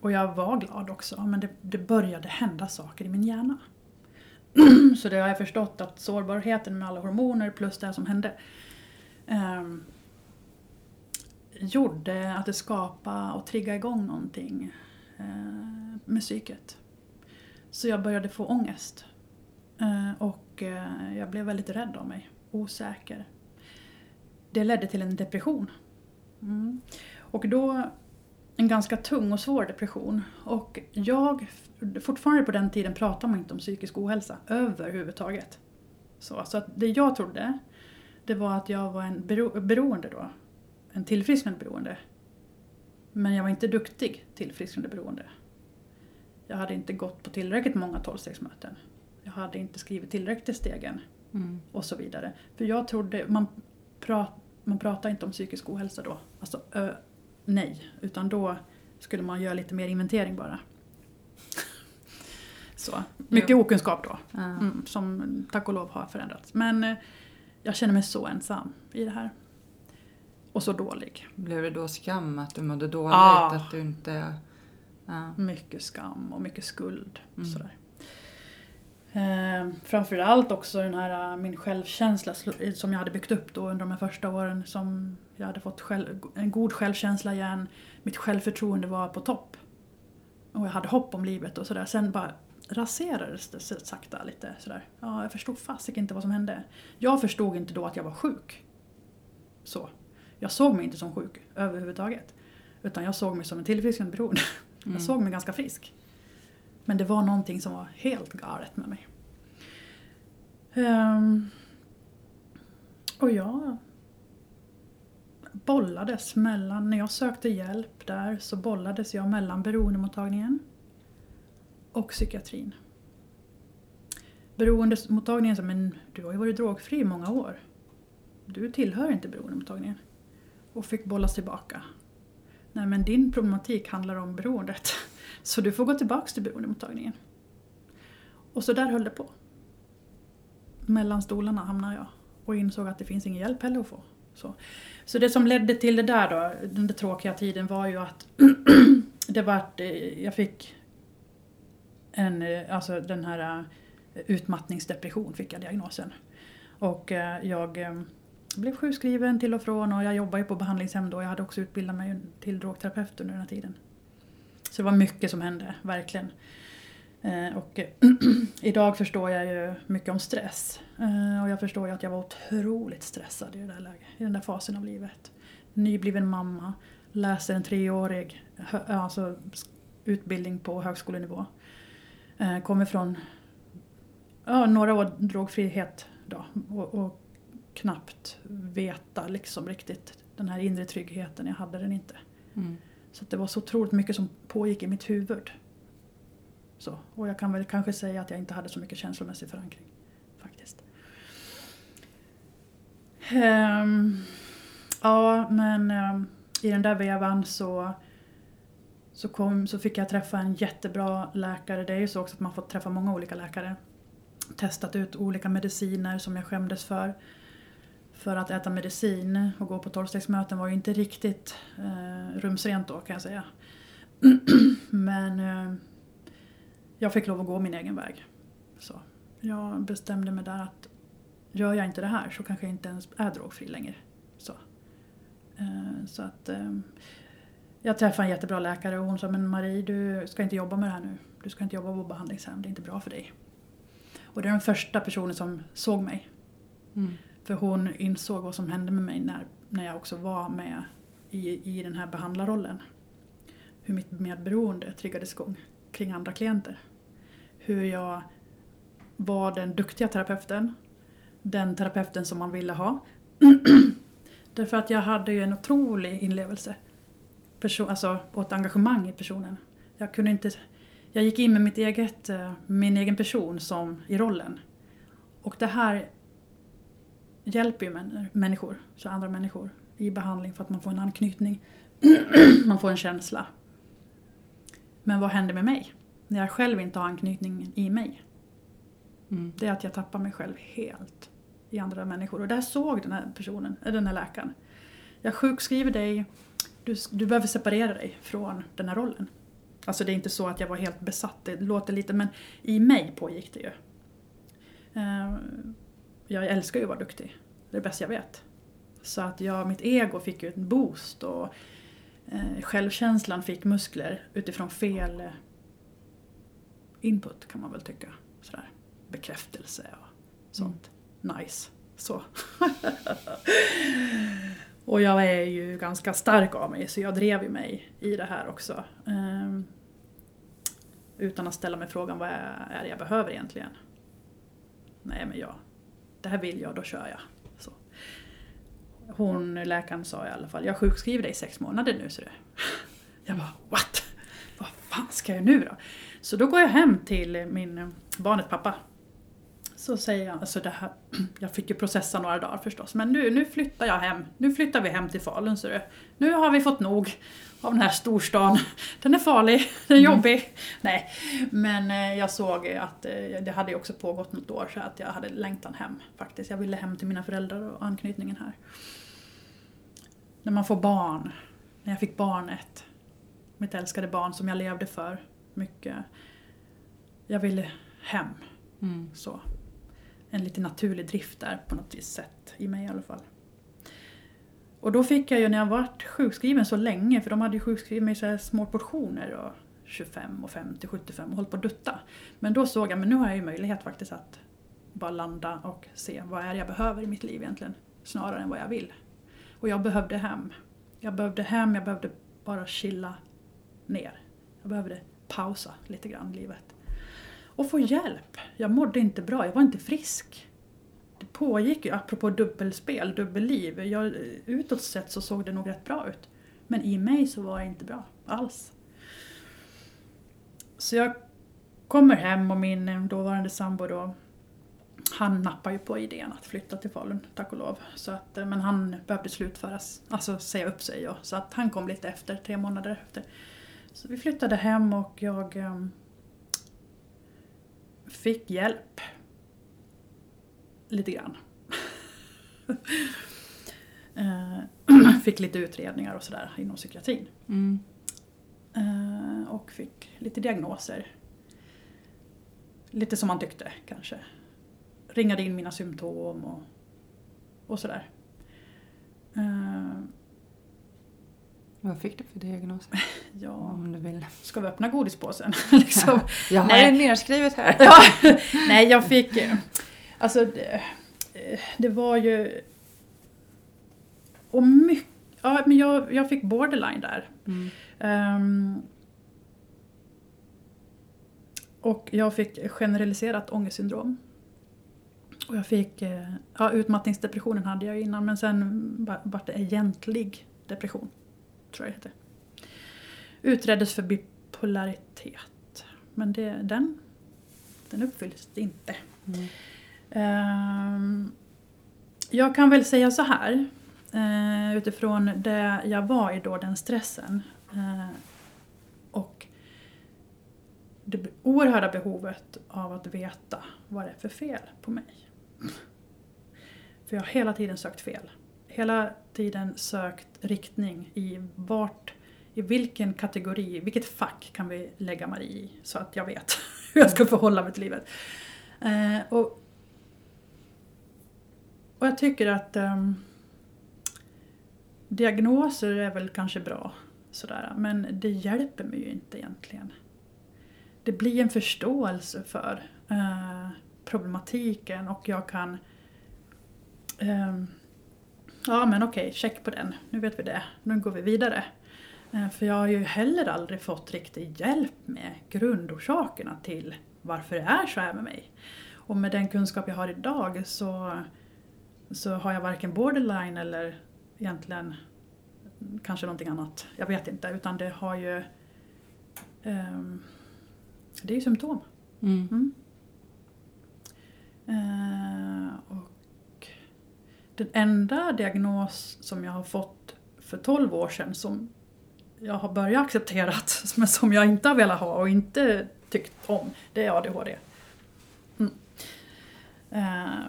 Och jag var glad också, men det, det började hända saker i min hjärna. så det har jag förstått att sårbarheten med alla hormoner plus det som hände ehm, gjorde att det skapade och triggade igång någonting eh, med psyket. Så jag började få ångest. Eh, och eh, jag blev väldigt rädd av mig, osäker. Det ledde till en depression. Mm. Och då en ganska tung och svår depression. Och jag, fortfarande på den tiden pratade man inte om psykisk ohälsa överhuvudtaget. Så, så att det jag trodde, det var att jag var en bero, beroende då. En tillfrisknande beroende. Men jag var inte duktig tillfrisknande beroende. Jag hade inte gått på tillräckligt många tolvstegsmöten. Jag hade inte skrivit tillräckligt i stegen Mm. och så vidare. För jag trodde, man, pra, man pratar inte om psykisk ohälsa då. Alltså ö, nej, utan då skulle man göra lite mer inventering bara. Så, mycket Jo. okunskap då, mm, som tack och lov har förändrats. Men eh, jag känner mig så ensam i det här. Och så dålig. Blev det då skam att du mådde dåligt? Ah. Att du inte... Ja. Mycket skam och mycket skuld. Mm. Sådär. Eh, framförallt också den här, eh, min självkänsla sl- som jag hade byggt upp då under de här första åren. Som jag hade fått själv, en god självkänsla igen. Mitt självförtroende var på topp. Och jag hade hopp om livet och sådär. Sen bara raserades det sakta lite. Sådär. Ja, jag förstod fasiken inte vad som hände. Jag förstod inte då att jag var sjuk. Så. Jag såg mig inte som sjuk överhuvudtaget. Utan jag såg mig som en tillfrisknande beroende. Mm. Jag såg mig ganska frisk. Men det var någonting som var helt galet med mig. Ehm, och jag bollades mellan, när jag sökte hjälp där så bollades jag mellan beroendemottagningen och psykiatrin. Beroendemottagningen som en, du har ju varit drogfri i många år. Du tillhör inte beroendemottagningen. Och fick bollas tillbaka. Nej men din problematik handlar om beroendet. Så du får gå tillbaks till beroendemottagningen. Och så där höll det på. Mellan stolarna hamnade jag. Och insåg att det finns ingen hjälp heller att få. Så. så det som ledde till det där då, den där tråkiga tiden var ju att det var att eh, jag fick en, eh, alltså den här eh, utmattningsdepression fick jag diagnosen. Och jag jag blev sjukskriven till och från och jag jobbade ju på behandlingshem då. Jag hade också utbildat mig till drogterapeut under den här tiden. Så det var mycket som hände, verkligen. Eh, och idag förstår jag ju mycket om stress. Eh, och jag förstår ju att jag var otroligt stressad i, det där läget, i den där fasen av livet. Nybliven mamma, läser en treårig alltså, utbildning på högskolenivå. Eh, kommer från ja, några år drogfrihet då. Och, och knappt veta liksom riktigt den här inre tryggheten, jag hade den inte. Mm. Så det var så otroligt mycket som pågick i mitt huvud. Så. Och jag kan väl kanske säga att jag inte hade så mycket känslomässig förankring. Faktiskt. Ehm, ja, men ehm, i den där vevan så, så, kom, så fick jag träffa en jättebra läkare. Det är ju så också att man får träffa många olika läkare. Testat ut olika mediciner som jag skämdes för. För att äta medicin och gå på tolvstegsmöten var ju inte riktigt eh, rumsrent då kan jag säga. Men eh, jag fick lov att gå min egen väg. Så jag bestämde mig där att gör jag inte det här så kanske jag inte ens är drogfri längre. Så, eh, så att eh, jag träffade en jättebra läkare och hon sa men Marie du ska inte jobba med det här nu. Du ska inte jobba på behandlingshem, det är inte bra för dig. Och det är den första personen som såg mig. Mm. För hon insåg vad som hände med mig när, när jag också var med i, i den här behandlarrollen. Hur mitt medberoende triggades igång kring andra klienter. Hur jag var den duktiga terapeuten. Den terapeuten som man ville ha. Därför att jag hade ju en otrolig inlevelse. Person, alltså, och ett engagemang i personen. Jag kunde inte... Jag gick in med mitt eget, eh, min egen person som, i rollen. Och det här hjälper ju män, människor, så andra människor i behandling för att man får en anknytning. man får en känsla. Men vad händer med mig? När jag själv inte har anknytningen i mig. Mm. Det är att jag tappar mig själv helt i andra människor. Och där såg den här personen, den här läkaren. Jag sjukskriver dig, du, du behöver separera dig från den här rollen. Alltså det är inte så att jag var helt besatt, det låter lite, men i mig pågick det ju. Eh, jag älskar ju att vara duktig. Det är det bästa jag vet. Så att jag, mitt ego fick ju en boost och eh, självkänslan fick muskler utifrån fel eh, input kan man väl tycka. Sådär. Bekräftelse och sånt. Nice. Så. och jag är ju ganska stark av mig så jag drev ju mig i det här också. Ehm, utan att ställa mig frågan vad är det jag behöver egentligen? Nej men jag, det här vill jag, då kör jag. Så. Hon, läkaren sa i alla fall, jag sjukskriver dig i sex månader nu ser du. Jag bara, what? Vad fan ska jag nu då? Så då går jag hem till min eh, barnets pappa. Så säger jag, alltså det här, jag fick ju processa några dagar förstås, men nu, nu flyttar jag hem. Nu flyttar vi hem till Falun ser du. Nu har vi fått nog av den här storstan. Den är farlig, den är jobbig. Nej, men eh, jag såg att eh, det hade också pågått något år så att jag hade längtan hem faktiskt. Jag ville hem till mina föräldrar och anknytningen här. När man får barn, när jag fick barnet, mitt älskade barn som jag levde för mycket. Jag ville hem. Mm. Så. En lite naturlig drift där på något vis sätt, i mig i alla fall. Och då fick jag ju när jag varit sjukskriven så länge, för de hade ju sjukskrivit mig i så här små portioner och 25 och 50, 75 och hållit på att dutta. Men då såg jag, men nu har jag ju möjlighet faktiskt att bara landa och se vad är det jag behöver i mitt liv egentligen. Snarare än vad jag vill. Och jag behövde hem. Jag behövde hem, jag behövde bara chilla ner. Jag behövde pausa lite grann livet. Och få hjälp. Jag mådde inte bra, jag var inte frisk. Pågick ju, apropå dubbelspel, dubbelliv. Jag, utåt sett så såg det nog rätt bra ut. Men i mig så var det inte bra alls. Så jag kommer hem och min eh, dåvarande sambo då, han nappar ju på idén att flytta till Falun, tack och lov. Så att, eh, men han behövde slutföras, alltså säga upp sig. Och, så att han kom lite efter, tre månader efter. Så vi flyttade hem och jag um, fick hjälp. Lite grann. Eh, fick lite utredningar och sådär inom psykiatrin. Mm. Eh, och fick lite diagnoser. Lite som man tyckte kanske. Ringade in mina symptom och, och sådär. Eh, Vad fick du för diagnoser? ja, Om du vill. ska vi öppna godispåsen? liksom. Jag har Nej. det nedskrivet här. ja, nej, jag fick... Alltså, det, eh, det var ju... Och mycket... Ja, men jag, jag fick borderline där. Mm. Ehm, och jag fick generaliserat ångestsyndrom. Och jag fick... eh, Ja, utmattningsdepressionen hade jag innan men sen va- vart det egentlig depression. Tror jag det hette. Utreddes för bipolaritet. Men det, den, den uppfylls inte. Mm. Ehm, jag kan väl säga så här. Eh, utifrån det jag var i då, den stressen. Eh, och det oerhörda behovet av att veta vad det är för fel på mig. För jag har hela tiden sökt fel. Hela tiden sökt riktning i vart, i vilken kategori, vilket fack kan vi lägga Marie i så att jag vet hur jag ska förhålla mig till livet. Eh, och, och jag tycker att um, diagnoser är väl kanske bra, sådär, men det hjälper mig ju inte egentligen. Det blir en förståelse för uh, problematiken och jag kan um, Ja men okej, check på den. Nu vet vi det. Nu går vi vidare. Eh, för jag har ju heller aldrig fått riktig hjälp med grundorsakerna till varför det är så här med mig. Och med den kunskap jag har idag så, så har jag varken borderline eller egentligen kanske någonting annat. Jag vet inte. Utan det har ju... ehm, det är ju symptom. Mm. Mm. Eh, och den enda diagnos som jag har fått för 12 år sedan som jag har börjat acceptera, men som jag inte har velat ha och inte tyckt om, det är ADHD. Mm. Eh,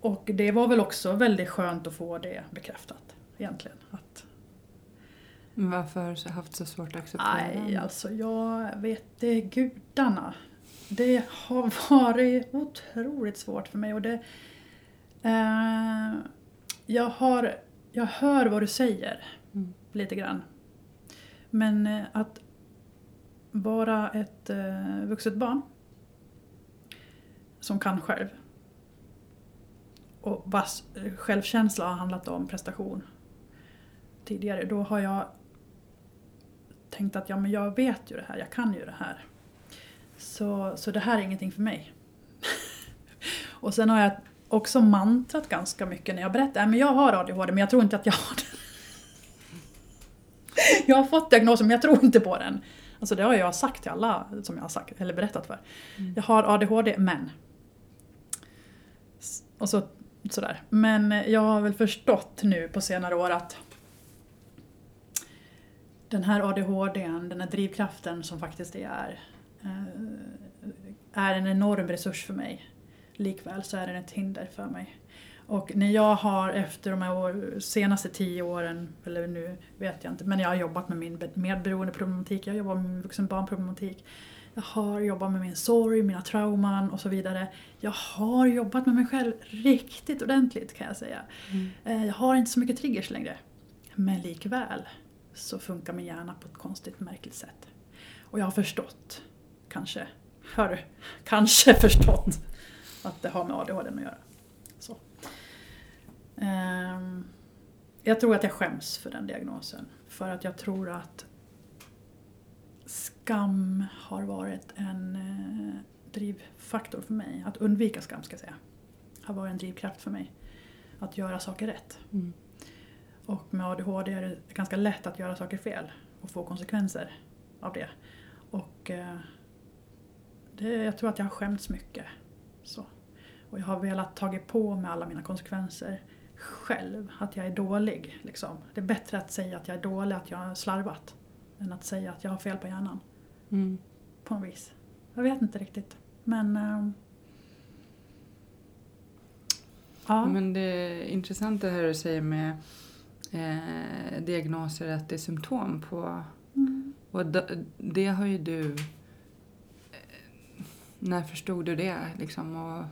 och det var väl också väldigt skönt att få det bekräftat egentligen. Att, Varför har du haft så svårt att acceptera Nej, alltså jag vet det gudarna. Det har varit otroligt svårt för mig och det... Eh, jag, har, jag hör vad du säger, Mm. lite grann. Men eh, att vara ett eh, vuxet barn som kan själv och vars eh, självkänsla har handlat om prestation tidigare, då har jag tänkt att ja, men jag vet ju det här, jag kan ju det här. Så, så det här är ingenting för mig. och sen har jag också mantrat ganska mycket när jag berättar att jag har ADHD men jag tror inte att jag har det. jag har fått diagnosen men jag tror inte på den. Alltså det har jag sagt till alla som jag har sagt, eller berättat för. Mm. Jag har ADHD men. Och så, sådär. Men jag har väl förstått nu på senare år att den här ADHDn, den här drivkraften som faktiskt det är, eh, är en enorm resurs för mig. Likväl så är den ett hinder för mig. Och när jag har efter de här år, senaste tio åren, eller nu vet jag inte, men jag har jobbat med min medberoendeproblematik, jag har jobbat med min vuxenbarnproblematik, jag har jobbat med min sorg, mina trauman och så vidare. Jag har jobbat med mig själv riktigt ordentligt kan jag säga. Mm. Eh, Jag har inte så mycket triggers längre. Men likväl så funkar min hjärna på ett konstigt märkligt sätt. Och jag har förstått, kanske, hör kanske förstått att det har med ADHD att göra. Så. Ehm, jag tror att jag skäms för den diagnosen. För att jag tror att skam har varit en eh, drivfaktor för mig. Att undvika skam ska jag säga. Har varit en drivkraft för mig. Att göra saker rätt. Mm. Och med ADHD är det ganska lätt att göra saker fel och få konsekvenser av det. Och eh, det, jag tror att jag har skämts mycket. Så. Och jag har velat tagit på mig alla mina konsekvenser själv. Att jag är dålig. Liksom. Det är bättre att säga att jag är dålig, att jag har slarvat. Än att säga att jag har fel på hjärnan. Mm. På något vis. Jag vet inte riktigt. Men... Eh, Ja. Men det är intressant det här du säger med eh, diagnoser, att det är symptom på... Mm. Och det har ju du... Eh, när förstod du det? Liksom, och,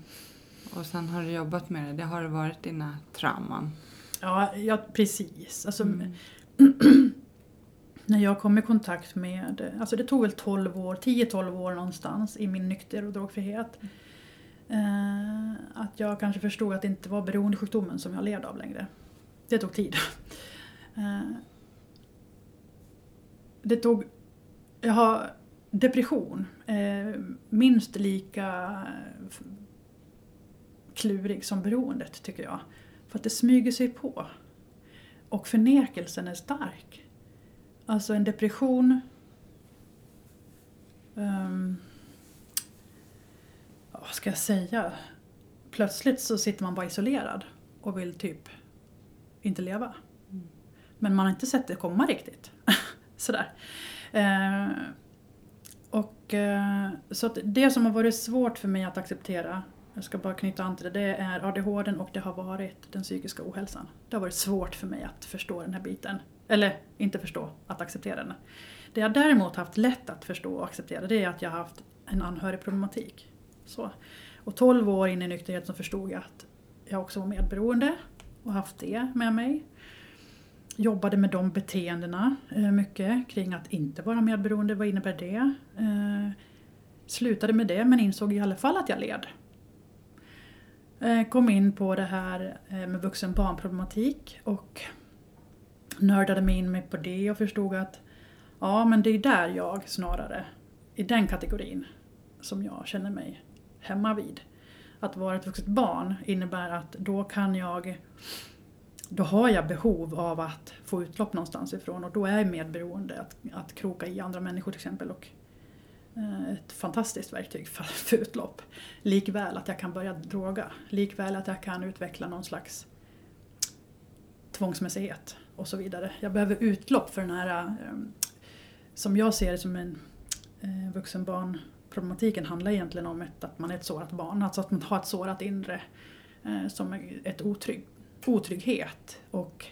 och sen har du jobbat med det. Det har varit dina trauman. Ja, ja, precis. Alltså, Mm. När jag kom i kontakt med, alltså det tog väl 12 år, 10-12 år någonstans i min nykter och drogfrihet. Eh, att jag kanske förstod att det inte var beroendesjukdomen som jag led av längre. Det tog tid. Eh, det tog, jag har depression, eh, minst lika klurig som beroendet tycker jag. För att det smyger sig på. Och förnekelsen är stark. Alltså en depression... Um, vad ska jag säga? Plötsligt så sitter man bara isolerad och vill typ inte leva. Men man har inte sett det komma riktigt. Sådär. Eh, och, eh, så det som har varit svårt för mig att acceptera, jag ska bara knyta an till det, det är ADHD och det har varit den psykiska ohälsan. Det har varit svårt för mig att förstå den här biten. Eller inte förstå, att acceptera den. Det jag däremot haft lätt att förstå och acceptera det är att jag har haft en anhörigproblematik. Så. Och 12 år in i nykterhet så förstod jag att jag också var medberoende och haft det med mig. Jobbade med de beteendena eh, mycket kring att inte vara medberoende, vad innebär det? Eh, slutade med det men insåg i alla fall att jag led. Eh, kom in på det här med vuxen barnproblematik och nördade mig in mig på det och förstod att ja men det är där jag snarare, i den kategorin, som jag känner mig hemma vid. Att vara ett vuxet barn innebär att då kan jag då har jag behov av att få utlopp någonstans ifrån och då är jag medberoende att, att kroka i andra människor till exempel. Och, eh, ett fantastiskt verktyg för, för utlopp. Likväl att jag kan börja droga. Likväl att jag kan utveckla någon slags tvångsmässighet och så vidare. Jag behöver utlopp för den här, eh, som jag ser det som en eh, vuxenbarnproblematiken handlar egentligen om ett, att man är ett sårat barn. Alltså att man har ett sårat inre eh, som ett otrygg, otrygghet och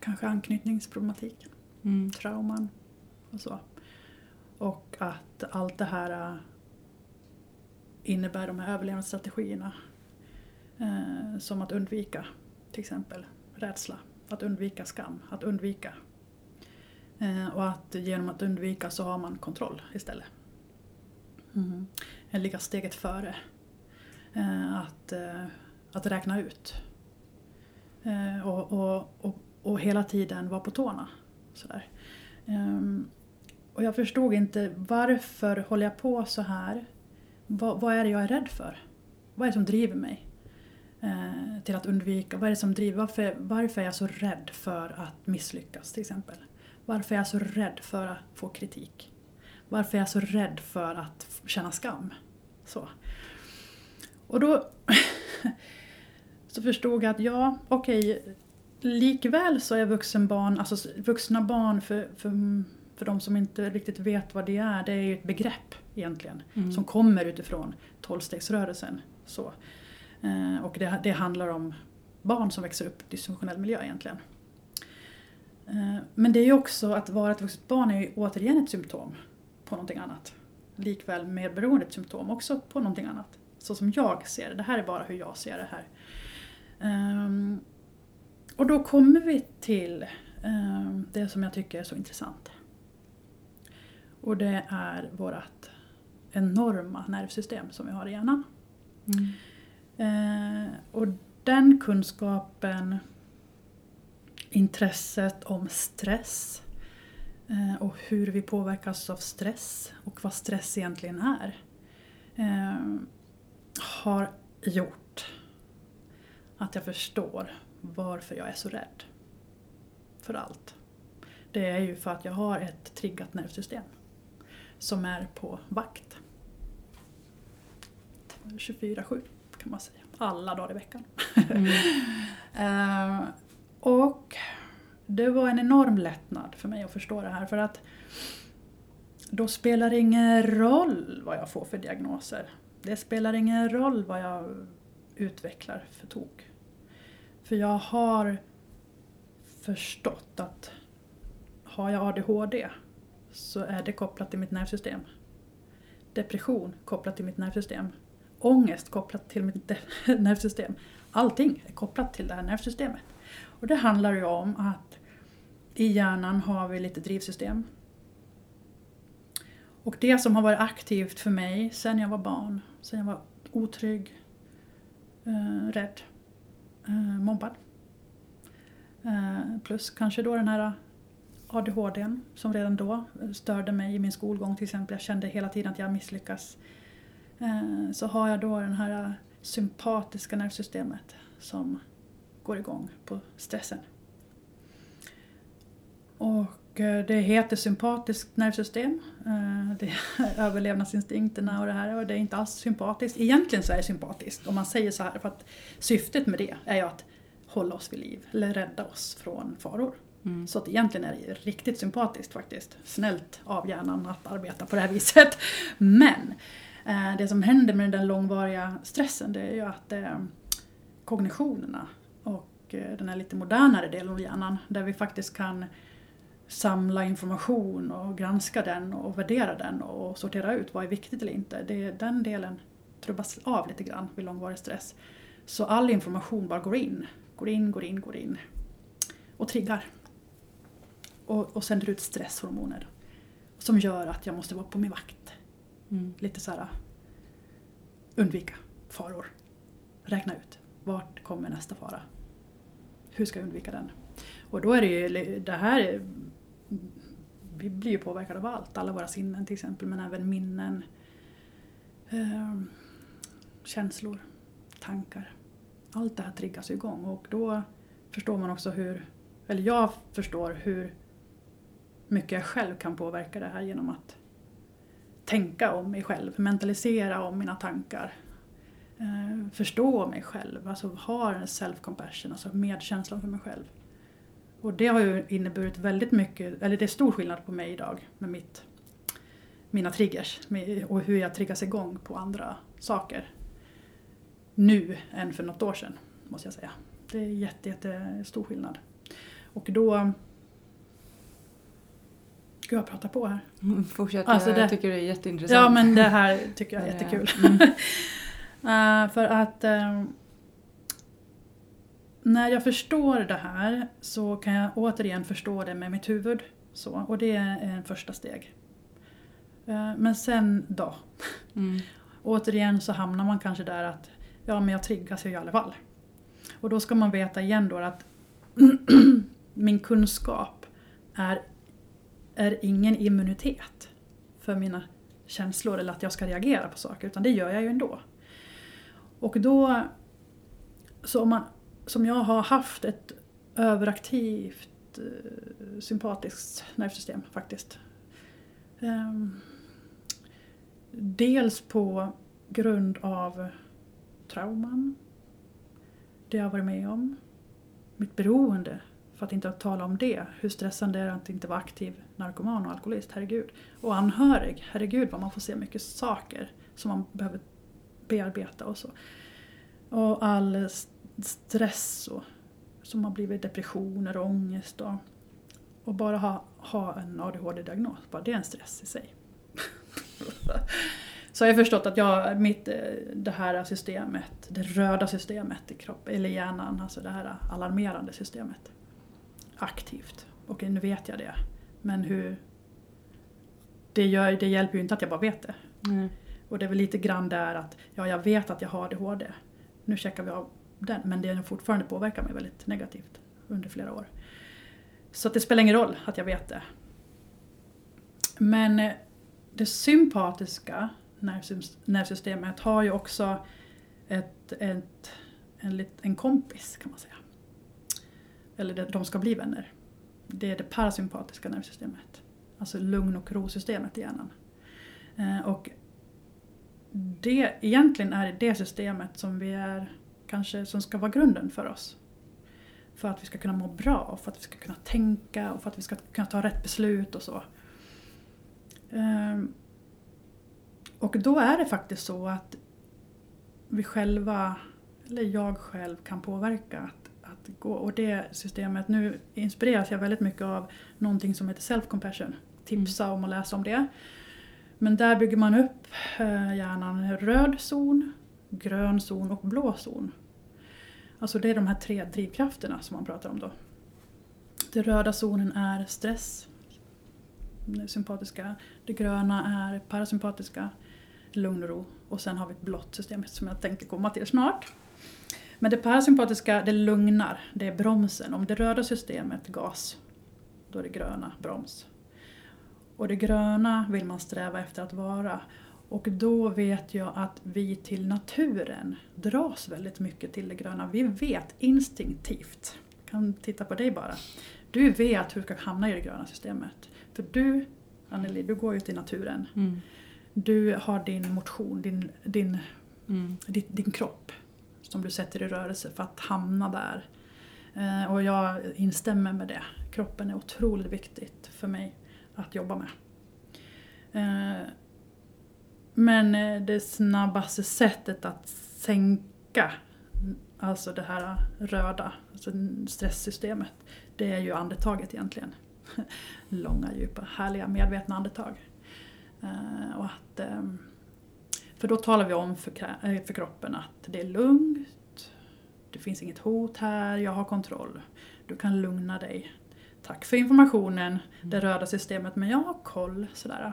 kanske anknytningsproblematiken, Mm. trauman och så. Och att allt det här innebär de här överlevnadsstrategierna. Eh, som att undvika till exempel rädsla, att undvika skam, att undvika. Eh, och att genom att undvika så har man kontroll istället. Mm. Ligga steget före. Eh, att, eh, att räkna ut. Eh, och, och, och, och hela tiden vara på tårna. Sådär. Ehm, och jag förstod inte varför håller jag på så här? Vad, vad är det jag är rädd för? Vad är det som driver mig? Eh, till att undvika, vad är det som driver, varför, varför är jag så rädd för att misslyckas till exempel? Varför är jag så rädd för att få kritik? Varför är jag så rädd för att känna skam? Så. Och då så förstod jag att ja, okej, likväl så är vuxenbarn, alltså vuxna barn för, för, för de som inte riktigt vet vad det är, det är ju ett begrepp egentligen Mm. som kommer utifrån tolvstegsrörelsen. Så. Eh, och det, det handlar om barn som växer upp i dysfunktionell miljö egentligen. Eh, men det är ju också att vara ett vuxet barn är ju återigen ett symptom på någonting annat. Likväl medberoende ett symptom också på någonting annat. Så som jag ser det, det här är bara hur jag ser det här. Ehm, och då kommer vi till ehm, det som jag tycker är så intressant. Och det är vårt enorma nervsystem som vi har i hjärnan. Mm. Eh, och den kunskapen, intresset om stress eh, och hur vi påverkas av stress och vad stress egentligen är eh, har gjort att jag förstår varför jag är så rädd för allt. Det är ju för att jag har ett triggat nervsystem som är på vakt. 24-7 kan man säga. Alla dagar i veckan. Mm. Eh, och det var en enorm lättnad för mig att förstå det här för att då spelar det ingen roll vad jag får för diagnoser. det spelar ingen roll vad jag utvecklar för tok. För jag har förstått att har jag ADHD så är det kopplat till mitt nervsystem. Depression kopplat till mitt nervsystem. Ångest kopplat till mitt nervsystem. Allting är kopplat till det här nervsystemet. Och det handlar ju om att i hjärnan har vi lite drivsystem. Och det som har varit aktivt för mig sen jag var barn, sen jag var otrygg, eh, rädd, eh, mobbad. Eh, plus kanske då den här ADHDn som redan då störde mig i min skolgång till exempel. Jag kände hela tiden att jag misslyckas. Eh, så har jag då den här sympatiska nervsystemet som går igång på stressen. Och eh, det heter sympatiskt nervsystem. Eh, Det är överlevnadsinstinkterna och det här och det är inte alls sympatiskt. Egentligen så är det sympatiskt om man säger så här för att syftet med det är ju att hålla oss vid liv eller rädda oss från faror. Mm. Så att egentligen är det riktigt sympatiskt faktiskt. Snällt av hjärnan att arbeta på det här viset. Men Eh, det som händer med den långvariga stressen det är ju att eh, kognitionerna och eh, den här lite modernare delen av hjärnan där vi faktiskt kan samla information och granska den och värdera den och sortera ut vad är viktigt eller inte. Det, den delen trubbas av lite grann vid långvarig stress. Så all information bara går in, går in, går in, går in och triggar. Och, och sänder ut stresshormoner som gör att jag måste vara på min vakt. Mm. Lite så här undvika faror. Räkna ut vart kommer nästa fara. Hur ska jag undvika den? Och då är det ju det här vi blir ju påverkade av allt, alla våra sinnen till exempel men även minnen, eh, känslor, tankar. Allt det här triggas igång och då förstår man också hur, eller jag förstår hur mycket jag själv kan påverka det här genom att tänka om mig själv, mentalisera om mina tankar. Eh, förstå mig själv, alltså ha en self-compassion, alltså medkänslan för mig själv. Och det har ju inneburit väldigt mycket, eller det är stor skillnad på mig idag med mitt, mina triggers med, och hur jag triggas igång på andra saker. Nu än för något år sedan, måste jag säga. Det är jätte, jätte stor skillnad. Och då... Gud, jag pratar på här. Mm, Fortsätt, Alltså jag det- tycker det är jätteintressant. Ja, men det här tycker jag är jättekul. Mm. Eh, för att eh, när jag förstår det här så kan jag återigen förstå det med mitt huvud. Så, och det är en första steg. Eh, men sen då? Mm. Återigen så hamnar man kanske där att ja, men jag triggas ju i alla fall. Och då ska man veta igen då att min kunskap är, är ingen immunitet för mina känslor eller att jag ska reagera på saker, utan det gör jag ju ändå. Och då, så om man, som jag har haft ett överaktivt eh, sympatiskt nervsystem faktiskt. Ehm, dels på grund av trauman, det jag har varit med om, mitt beroende, för att inte tala om det, hur stressande det är att inte vara aktiv narkoman och alkoholist, herregud. Och anhörig, herregud vad man får se mycket saker som man behöver bearbeta och så. Och all stress och, som har blivit depressioner och ångest och, och bara ha, ha en ADHD-diagnos, bara det är en stress i sig. Så jag har förstått att jag, mitt, eh, det här systemet, det röda systemet i kroppen, eller hjärnan, alltså det här alarmerande systemet, aktivt. Och nu vet jag det. Men hur... Det, gör, det hjälper ju inte att jag bara vet det. Mm. Och det är väl lite grann där att, ja jag vet att jag har ADHD. Nu checkar vi av den, men det har fortfarande påverkat mig väldigt negativt under flera år. Så det spelar ingen roll att jag vet det. Men eh, det sympatiska nervsys- nervsystemet har ju också ett, ett, en, en kompis kan man säga. Eller de ska bli vänner. Det är det parasympatiska nervsystemet. Alltså lugn och ro-systemet i hjärnan. Eh, och det, egentligen är det det systemet som vi är, kanske som ska vara grunden för oss. För att vi ska kunna må bra, och för att vi ska kunna tänka och för att vi ska kunna ta rätt beslut och så. Ehm, och då är det faktiskt så att vi själva, eller jag själv kan påverka att, gå. Och det systemet, nu inspireras jag väldigt mycket av någonting som heter self-compassion. Tipsa om att läsa om det. Men där bygger man upp eh, hjärnan röd zon, grön zon och blå zon. Alltså det är de här tre drivkrafterna som man pratar om då. Den röda zonen är stress, det sympatiska. Det gröna är parasympatiska, lugn och ro. Och sen har vi ett blått system som jag tänker komma till snart. Men det parasympatiska, det lugnar, det är bromsen. Om det röda systemet, gas, då är det gröna, broms. Och det gröna vill man sträva efter att vara. Och då vet jag att vi till naturen dras väldigt mycket till det gröna. Vi vet instinktivt, jag kan titta på dig bara. Du vet hur du ska hamna i det gröna systemet. För du, Anneli, du går ut i naturen. Mm. Du har din motion, din, din, Mm. din, din kropp som du sätter i rörelse för att hamna där. Eh, och jag instämmer med det. Kroppen är otroligt viktigt för mig att jobba med. Eh, men eh, det snabbaste sättet att sänka alltså det här röda, alltså stresssystemet, det är ju andetaget egentligen. Långa, djupa, härliga, medvetna andetag. Och att, ehm, för då talar vi om för, eh, för kroppen att det är lugnt, det finns inget hot här, jag har kontroll. Du kan lugna dig. Tack för informationen, det röda systemet, men jag har koll. Sådär.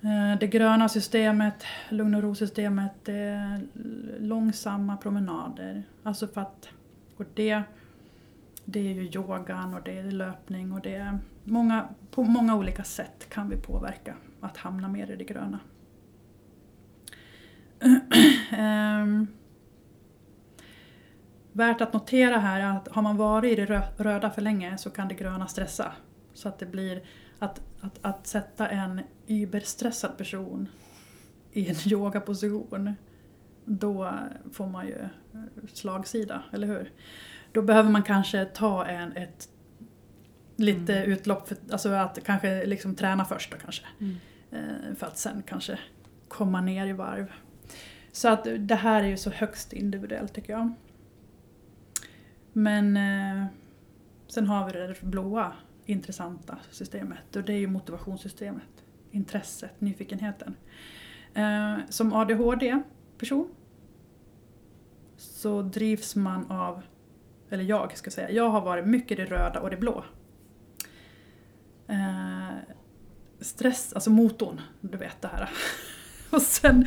Eh, Det gröna systemet, lugn och ro-systemet, långsamma promenader. Alltså för att, och det, det är ju yogan och det är löpning och det är många, på många olika sätt kan vi påverka att hamna mer i det gröna. Ehm, Värt att notera här är att har man varit i det rö- röda för länge så kan det gröna stressa. Så att det blir att, att, att sätta en überstressad person i en yogaposition, då får man ju slagsida, eller hur? Då behöver man kanske ta en, ett lite utlopp, för, alltså att kanske liksom träna först då kanske. Mm. Eh, För att sen kanske komma ner i varv. Så att det här är ju så högst individuellt tycker jag. Men eh, sen har vi det blåa intressanta systemet och det är ju motivationssystemet. Intresset, nyfikenheten. Eh, som ADHD-person så drivs man av, eller jag ska säga, jag har varit mycket det röda och det blå. Eh, stress, alltså motorn, du vet det här. Och sen,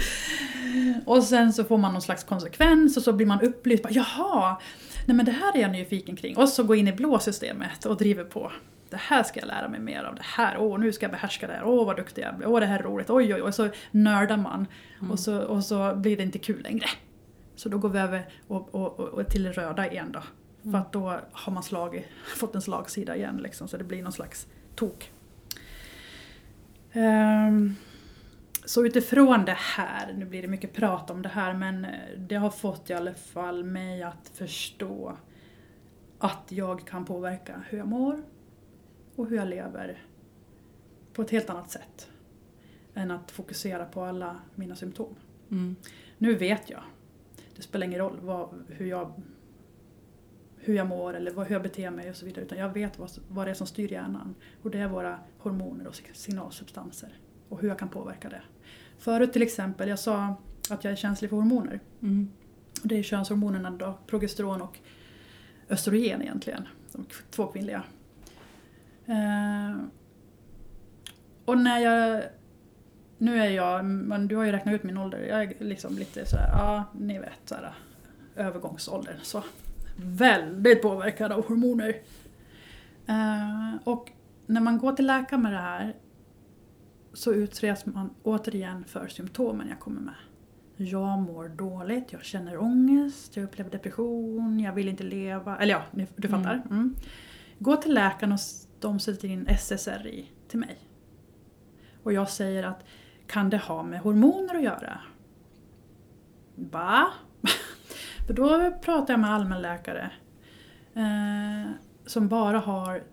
och sen så får man någon slags konsekvens och så blir man upplyst. Bara, Jaha, nej men det här är jag nyfiken kring. Och så går in i blå systemet och driver på. Det här ska jag lära mig mer av. Det här, åh nu ska jag behärska det här. Åh vad duktig jag blir. Åh det här är roligt. Oj oj oj. Och så nördar man. Och, så, och så blir det inte kul längre. Så då går vi över och, och, och, till det röda igen då. För att då har man slagit, fått en slagsida igen liksom. Så det blir någon slags tok. Ehm, så utifrån det här, nu blir det mycket prat om det här, men eh, det har fått i alla fall mig att förstå att jag kan påverka hur jag mår och hur jag lever på ett helt annat sätt än att fokusera på alla mina symptom. Mm. Nu vet jag. Det spelar ingen roll vad, hur, jag, hur jag mår eller vad, hur jag beter mig och så vidare. Utan jag vet vad, vad det är som styr hjärnan. Och det är våra hormoner och signalsubstanser. Och hur jag kan påverka det. Förut till exempel, jag sa att jag är känslig för hormoner. Mm. Det är könshormonerna då, progesteron och östrogen egentligen. De två kvinnliga. Eh, och när jag... Nu är jag, men du har ju räknat ut min ålder, jag är liksom lite sådär, ja ni vet sådär övergångsåldern. Så väldigt påverkad av hormoner. Eh, och när man går till läkaren med det här så utreds man återigen för symptomen jag kommer med. Jag mår dåligt, jag känner ångest, jag upplever depression, jag vill inte leva. Eller ja, ni- du Mm. fattar. Mm. Gå till läkaren och de sätter in SSRI till mig. Och jag säger att kan det ha med hormoner att göra? Va? För då pratar jag med allmänläkare eh, som bara har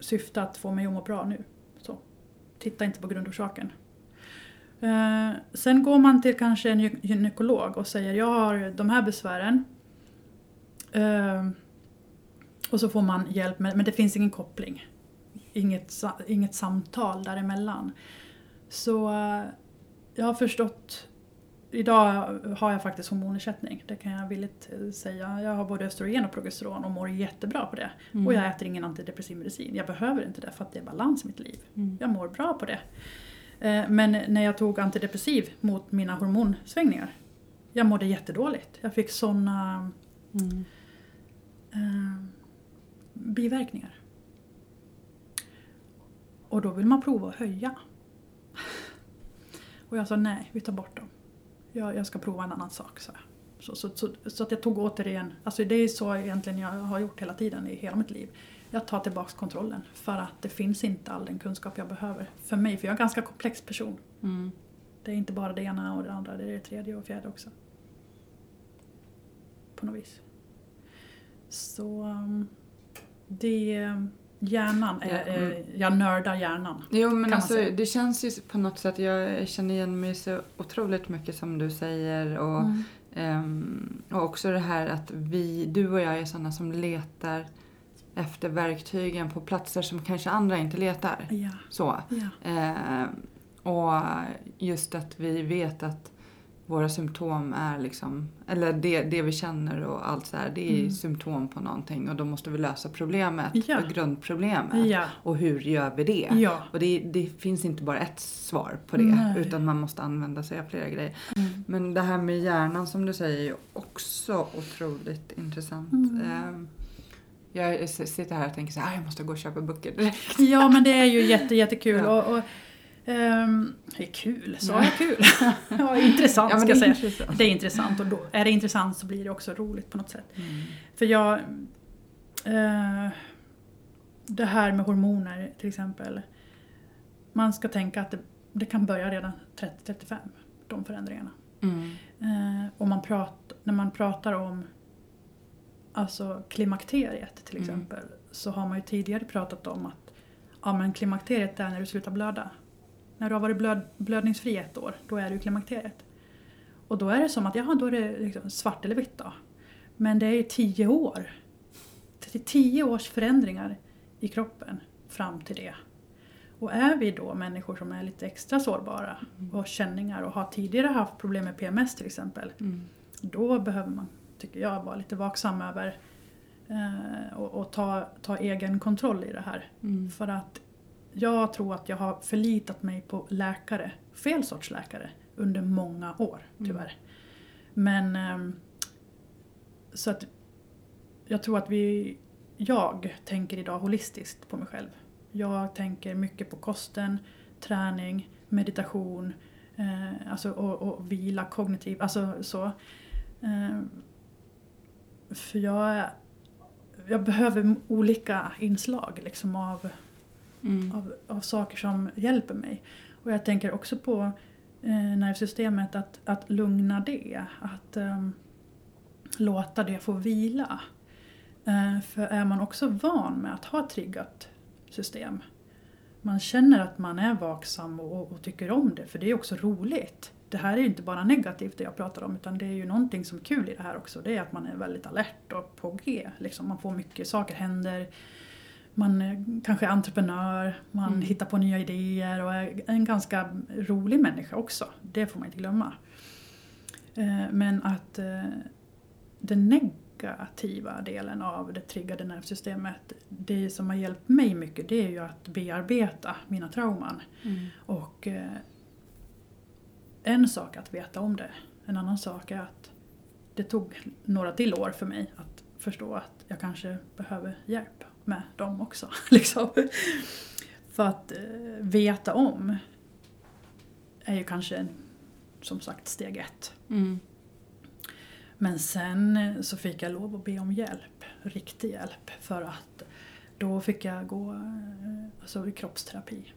syfte att få mig att må bra nu. Titta inte på grundorsaken. Eh, sen går man till kanske en gynekolog och säger jag har de här besvären. Eh, och så får man hjälp med, men det finns ingen koppling. Inget, inget samtal däremellan. Så eh, jag har förstått Idag har jag faktiskt hormonersättning, det kan jag villigt eh, säga. Jag har både östrogen och progesteron och mår jättebra på det. Och jag äter ingen antidepressiv medicin. Jag behöver inte det för att det är balans i mitt liv. Mm. Jag mår bra på det. Eh, Men när jag tog antidepressiv mot mina hormonsvängningar, jag mådde jättedåligt. Jag fick såna Mm. eh, biverkningar. Och då vill man prova att höja. Och jag sa nej, vi tar bort dem. Jag, jag ska prova en annan sak, sa jag. Så, så, så, så att jag tog återigen, alltså det är så egentligen jag har gjort hela tiden i hela mitt liv. Jag tar tillbaks kontrollen för att det finns inte all den kunskap jag behöver för mig, för jag är en ganska komplex person. Mm. Det är inte bara det ena och det andra, det är det tredje och fjärde också. På något vis. Så um, det... Hjärnan, är, Ja, mm. är, jag nördar hjärnan. Jo men alltså det känns ju på något sätt, jag känner igen mig så otroligt mycket som du säger och, Mm. ehm, och också det här att vi, du och jag är sådana som letar efter verktygen på platser som kanske andra inte letar. Ja, Så. ja. Eh, och just att vi vet att våra symptom är liksom, eller det, det vi känner och allt så här, det är Mm. symptom på någonting och då måste vi lösa problemet, Ja. grundproblemet. Ja, Och hur gör vi det? ja. Och det, det finns inte bara ett svar på det Nej. utan man måste använda sig av flera grejer. Mm. Men det här med hjärnan som du säger är också otroligt intressant. Mm. Eh, jag sitter här och tänker så här, "Ah, jag måste gå och köpa böcker direkt. ja, men det är ju jätte, jättekul. Ja. Och, och, ehm, det är kul, sa Ja. jag kul? ja, intressant Ja, ska jag säga. intressant. Det är intressant och då, är det intressant så blir det också roligt på något sätt. Mm. För jag... Eh, det här med hormoner till exempel. Man ska tänka att det, det kan börja redan 30-35, de förändringarna. Mm. Eh, och man prat, när man pratar om alltså klimakteriet till Mm. exempel så har man ju tidigare pratat om att ja, men klimakteriet är när du slutar blöda. När du har varit blöd, blödningsfri ett år, då är du i klimakteriet. Och då är det som att, jaha, då är det liksom svart eller vitt då. Men det är ju tio år. Det är tio års förändringar i kroppen fram till det. Och är vi då människor som är lite extra sårbara och har känningar och har tidigare haft problem med PMS till exempel. Mm. Då behöver man, tycker jag, vara lite vaksam över eh, och, och ta, ta egen kontroll i det här. Mm. För att jag tror att jag har förlitat mig på läkare, fel sorts läkare, under många år tyvärr. Men ehm, så att jag tror att vi, jag tänker idag holistiskt på mig själv. Jag tänker mycket på kosten, träning, meditation, eh, alltså och, och vila, kognitiv, alltså så. Eh, för jag, jag behöver olika inslag liksom av Mm. av, av saker som hjälper mig. Och jag tänker också på eh, nervsystemet, att, att lugna det. Att eh, låta det få vila. Eh, för är man också van med att ha ett triggat system, man känner att man är vaksam och, och tycker om det, för det är också roligt. Det här är ju inte bara negativt det jag pratar om, utan det är ju någonting som är kul i det här också. Det är att man är väldigt alert och på G. Liksom. Man får mycket saker händer. Man eh, kanske är entreprenör, man Mm. hittar på nya idéer och är en ganska rolig människa också. Det får man inte glömma. Eh, Men att eh, den negativa delen av det triggade nervsystemet, det som har hjälpt mig mycket, det är ju att bearbeta mina trauman. Mm. Och eh, en sak är att veta om det, en annan sak är att det tog några till år för mig att förstå att jag kanske behöver hjälp med dem också. liksom. För att eh, veta om är ju kanske som sagt steg ett. Mm. Men sen eh, så fick jag lov att be om hjälp, riktig hjälp. För att då fick jag gå eh, alltså, i kroppsterapi.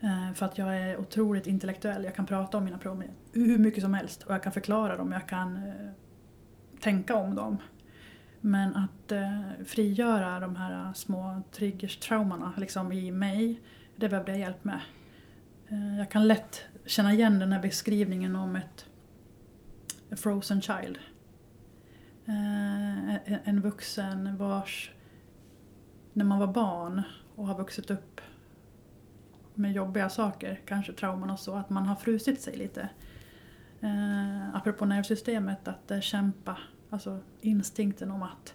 Eh, För att jag är otroligt intellektuell. Jag kan prata om mina problem hur mycket som helst och jag kan förklara dem, jag kan eh, tänka om dem. Men att eh, frigöra de här små triggers-traumorna liksom, i mig, det behövde jag hjälp med. Eh, Jag kan lätt känna igen den här beskrivningen om ett frozen child. Eh, en- En vuxen vars, när man var barn och har vuxit upp med jobbiga saker, kanske trauman och så, att man har frusit sig lite. Eh, apropå nervsystemet, att eh, kämpa, alltså instinkten om att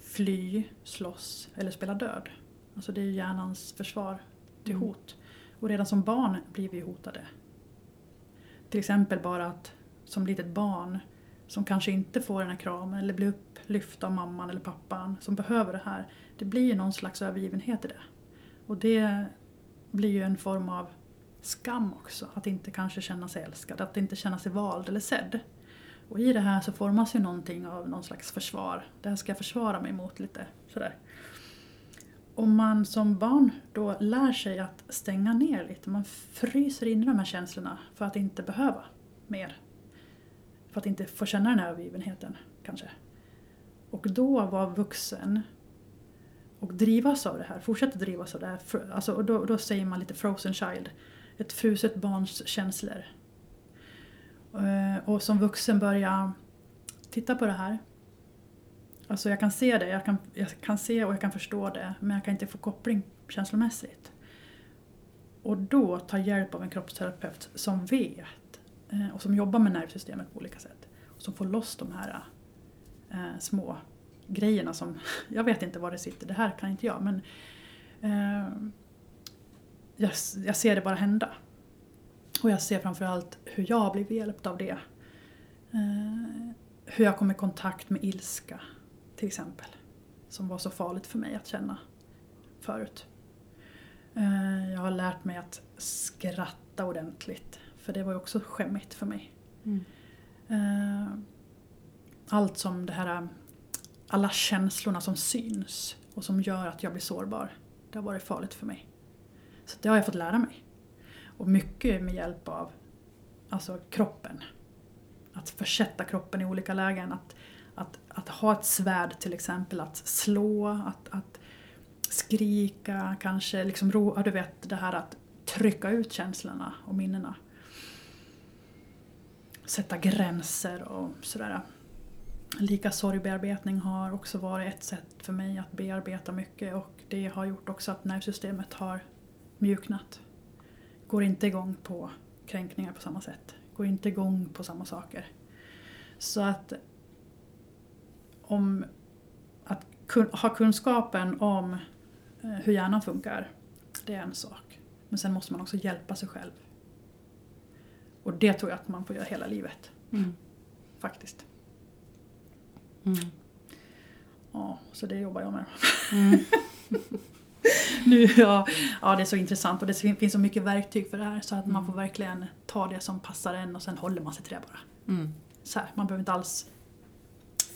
fly, slåss eller spela död. Alltså det är hjärnans försvar till Mm. hot. Och redan som barn blir vi hotade. Till exempel bara att som litet barn som kanske inte får den här kramen eller blir upplyft av mamman eller pappan som behöver det här. Det blir någon slags övergivenhet i det. Och det blir ju en form av skam också. Att inte kanske känna sig älskad, att inte känna sig vald eller sedd. Och i det här så formas ju någonting av någon slags försvar. Det här ska jag försvara mig mot lite sådär. Om man som barn då lär sig att stänga ner lite, man fryser in i de här känslorna för att inte behöva mer. För att inte få känna den här övergivenheten kanske. Och då vara vuxen och drivas av det här, fortsätta drivas av det här. Alltså, och då, då säger man lite frozen child, ett fruset barns känslor. Eh, och som vuxen börja titta på det här. Alltså jag kan se det, jag kan, jag kan se och jag kan förstå det, men jag kan inte få koppling känslomässigt. Och då ta hjälp av en kroppsterapeut som vet eh, och som jobbar med nervsystemet på olika sätt. Och som får loss de här eh, små grejerna som, jag vet inte var det sitter, det här kan inte jag, men eh, jag, jag ser det bara hända. Och jag ser framförallt hur jag har blivit hjälpt av det. Eh, hur jag kom i kontakt med ilska, till exempel. Som var så farligt för mig att känna förut. Eh, jag har lärt mig att skratta ordentligt, för det var ju också skämmigt för mig. Mm. Eh, allt som det här, alla känslorna som syns och som gör att jag blir sårbar. Det har varit farligt för mig. Så det har jag fått lära mig. Och mycket med hjälp av alltså kroppen. Att försätta kroppen i olika lägen. Att, att, att ha ett svärd till exempel, att slå, att, att skrika, kanske liksom ro, du vet det här att trycka ut känslorna och minnena. Sätta gränser och sådär. Lika sorgbearbetning har också varit ett sätt för mig att bearbeta mycket och det har gjort också att nervsystemet har mjuknat. Går inte igång på kränkningar på samma sätt. Går inte igång på samma saker. Så att om att kun, ha kunskapen om eh, hur hjärnan funkar, det är en sak. Men sen måste man också hjälpa sig själv. Och det tror jag att man får göra hela livet, Mm. faktiskt. Mm. Ja, så det jobbar jag med. Mm. Nu, ja, ja, det är så intressant och det finns så mycket verktyg för det här så att man Mm. får verkligen ta det som passar en och sen håller man sig till det bara. Mm. Så här, man behöver inte alls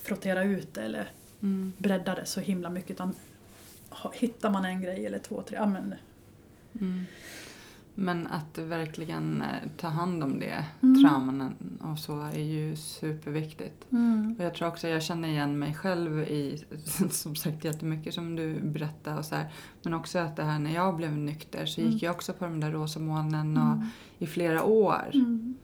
frottera ut det eller Mm. bredda det så himla mycket utan hittar man en grej eller två, tre, ja men Mm. Men att verkligen eh, ta hand om det, Mm. trauman och så, är ju superviktigt. Och jag tror också jag känner igen mig själv i, som sagt jättemycket som du berättade och så här. Men också att det här när jag blev nykter så Mm. gick jag också på de där rosa molnen och, Mm. i flera år. Mm.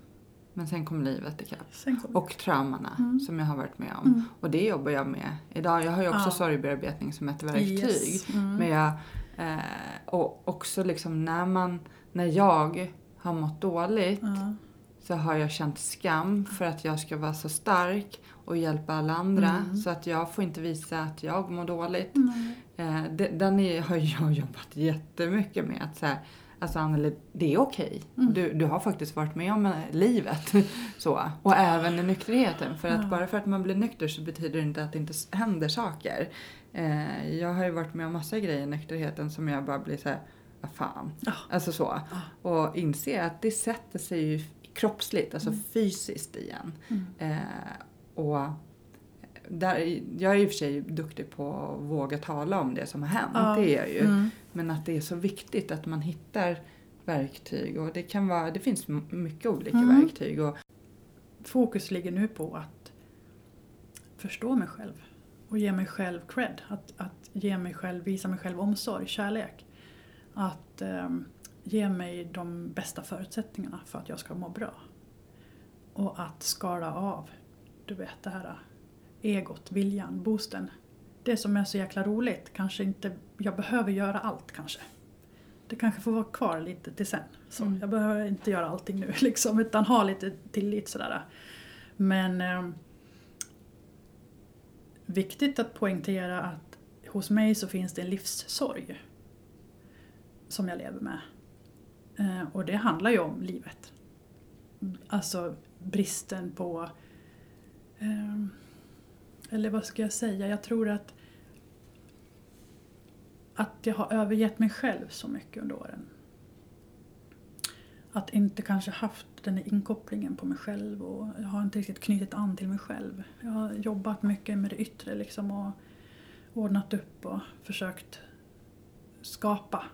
Men sen kom livet ikapp. Kom Och traumorna Mm. som jag har varit med om. Mm. Och det jobbar jag med idag. Jag har ju också Ja. sorgbearbetning som ett verktyg. Yes. Mm. Men jag, eh, och också liksom när man, när jag har mått dåligt Ja. så har jag känt skam för att jag ska vara så stark och hjälpa alla andra. Mm. Så att jag får inte visa att jag mår dåligt. Eh, den är, har jag jobbat jättemycket med. Att så här, alltså Anneli, det är okej. Mm. Du, du har faktiskt varit med om eh, livet. så. Och även i nykterheten. För att Ja. bara för att man blir nykter så betyder det inte att det inte händer saker. Eh, jag har ju varit med om massa grejer i nykterheten som jag bara blir så här, vad fan. Ja. Alltså så. Ja. Och inse att det sätter sig ju kroppsligt, alltså Mm. fysiskt igen. Mm. Eh, och där, jag är i och för sig duktig på att våga tala om det som har hänt, Ja. det är jag ju. Mm. Men att det är så viktigt att man hittar verktyg och det kan vara, det finns mycket olika Mm. verktyg. Och, Fokus ligger nu på att förstå mig själv och ge mig själv cred. Att, att ge mig själv, visa mig själv omsorg, kärlek. Att ehm, ger mig de bästa förutsättningarna för att jag ska må bra. Och att skala av, du vet det här egot, viljan, boosten. Det som är så jäkla roligt, kanske inte, jag behöver göra allt kanske. Det kanske får vara kvar lite till sen. Så Mm. Jag behöver inte göra allting nu liksom, utan ha lite tillit sådär. Men eh, viktigt att poängtera att hos mig så finns det en livssorg som jag lever med. Eh, och det handlar ju om livet. Alltså bristen på... Eh, eller vad ska jag säga? Jag tror att att jag har övergett mig själv så mycket under åren. Att inte kanske haft den här inkopplingen på mig själv och jag har inte riktigt knutit an till mig själv. Jag har jobbat mycket med det yttre liksom och ordnat upp och försökt skapa.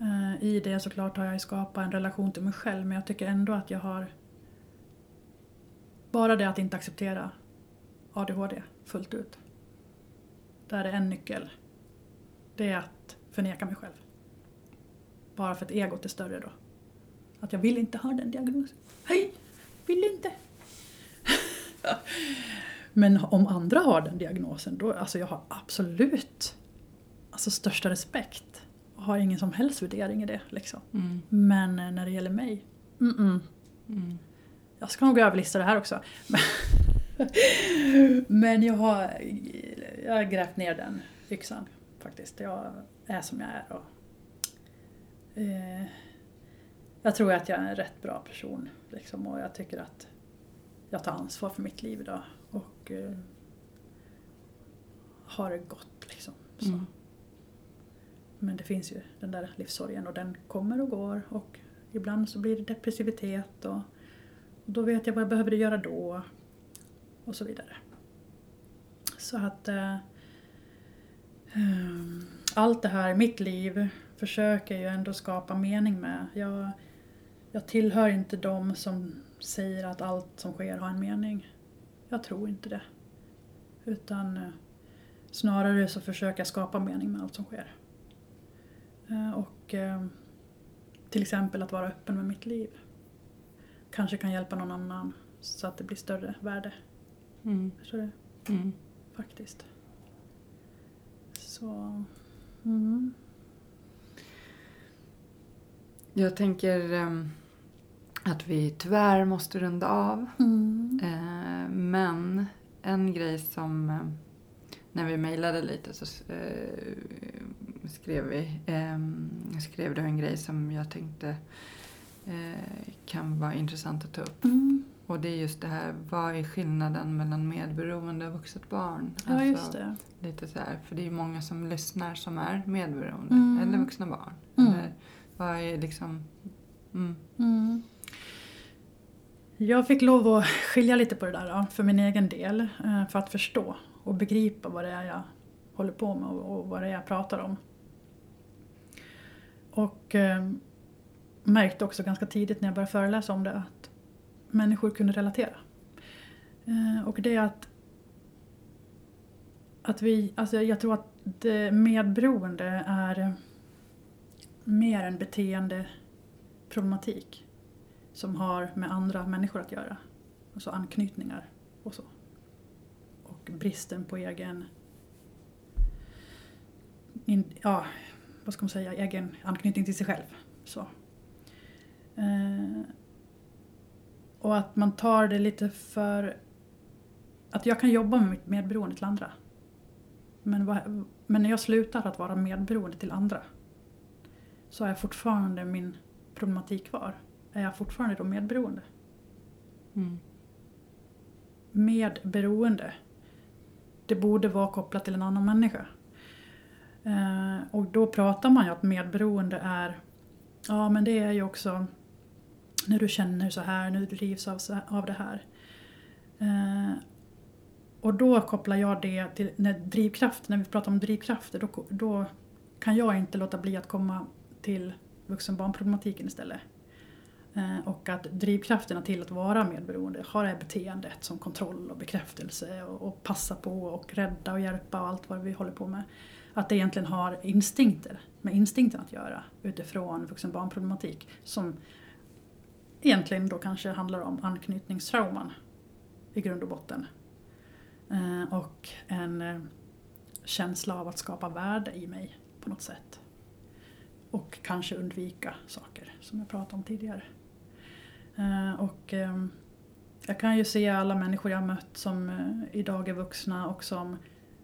Eh, I det såklart har jag ju skapat en relation till mig själv men jag tycker ändå att jag har bara det att inte acceptera ADHD fullt ut. Där är en nyckel. Det är att förneka mig själv. Bara för att egot är större då. Att jag vill inte ha den diagnosen. Hej! Vill inte! Men om andra har den diagnosen, då alltså jag har absolut alltså största respekt. Har ingen som helst värdering i det. Liksom. Mm. Men eh, när det gäller mig, mm-mm. Mm. Jag ska nog överlista det här också. Men jag har, jag har grävt ner den yxan faktiskt. Jag är som jag är. Och, eh, jag tror att jag är en rätt bra person. Liksom, och jag tycker att jag tar ansvar för mitt liv idag. Och eh, har det gott liksom. Så. Mm. Men det finns ju den där livssorgen och den kommer och går. Och ibland så blir det depressivitet och, och då vet jag vad jag behöver göra då. Och så vidare. Så att eh, ehm, allt det här, i mitt liv, försöker jag ändå skapa mening med. Jag, jag tillhör inte de som säger att allt som sker har en mening. Jag tror inte det. Utan eh, snarare så försöker jag skapa mening med allt som sker. Eh, Och eh, till exempel att vara öppen med mitt liv. Kanske kan hjälpa någon annan så att det blir större värde. Mm. Förstår du? Mm. Faktiskt. Så... Mm. Jag tänker ehm, att vi tyvärr måste runda av. Mm. Eh, men en grej som... När vi mejlade lite så skrev vi... Eh, skrev du en grej som jag tänkte eh, kan vara intressant att ta upp. Mm. Och det är just det här, vad är skillnaden mellan medberoende och vuxet barn? Ja, just det. Lite så här, för det är ju många som lyssnar som är medberoende Mm. eller vuxna barn. Mm. Eller, vad är liksom... Mm. Mm. Jag fick lov att skilja lite på det där då, för min egen del. eh, För att förstå och begripa vad det är jag håller på med och och vad det är jag pratar om. Och eh, märkte också ganska tidigt när jag började föreläsa om det att människor kunde relatera. Eh, Och det är att, att vi, alltså jag tror att det medberoende är mer en beteendeproblematik som har med andra människor att göra. Alltså anknytningar och så. Och bristen på egen, in, ja, vad ska man säga, egen anknytning till sig själv. Så. Eh, och att man tar det lite för... Att jag kan jobba med mitt medberoende till andra. Men, vad, men när jag slutar att vara medberoende till andra så jag fortfarande min problematik kvar. Är jag fortfarande då medberoende? Mm. Medberoende. Det borde vara kopplat till en annan människa. Eh, och då pratar man ju att medberoende är, ja men det är ju också när du känner så här, när du drivs av, av det här. Eh, och då kopplar jag det till när drivkraft, när vi pratar om drivkrafter, då, då kan jag inte låta bli att komma till vuxenbarnproblematiken istället. Eh, Och att drivkrafterna till att vara medberoende har det här beteendet som kontroll och bekräftelse och, och passa på och rädda och hjälpa och allt vad vi håller på med. Att det egentligen har instinkter, med instinkten att göra utifrån vuxen-barnproblematik som egentligen då kanske handlar om anknytningstrauman i grund och botten. Eh, och en eh, känsla av att skapa värde i mig på något sätt. Och kanske undvika saker som jag pratade om tidigare. Eh, och ehm, jag kan ju se alla människor jag mött som eh, idag är vuxna och som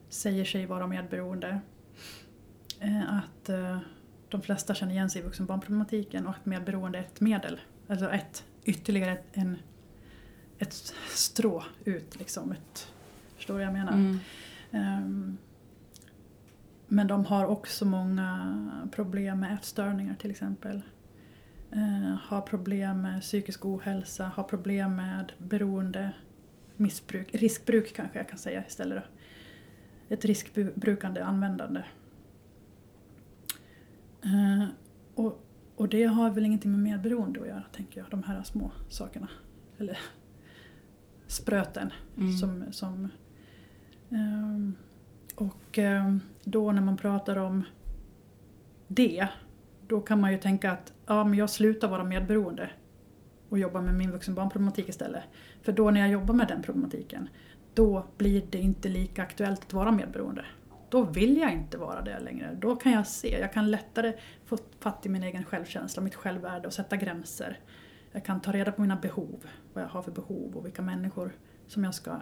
säger sig vara medberoende. Eh, att eh, de flesta känner igen sig i vuxenbarnproblematiken och att medberoende är ett medel. Alltså ett, ytterligare en, ett strå ut liksom. Ett, förstår du vad jag menar? Mm. Ehm, men de har också många problem med ätstörningar till exempel. Eh, har problem med psykisk ohälsa, har problem med beroende, missbruk, riskbruk kanske jag kan säga istället. Då. Ett riskbrukande användande. Eh, och, och det har väl ingenting med medberoende att göra tänker jag, de här små sakerna. Eller spröten Mm. som, som ehm, och ehm, då när man pratar om det, då kan man ju tänka att ja, men jag slutar vara medberoende och jobbar med min vuxenbarnproblematik istället. För då när jag jobbar med den problematiken, då blir det inte lika aktuellt att vara medberoende. Då vill jag inte vara det längre. Då kan jag se, jag kan lättare få fatt i min egen självkänsla, mitt självvärde och sätta gränser. Jag kan ta reda på mina behov, vad jag har för behov och vilka människor som jag ska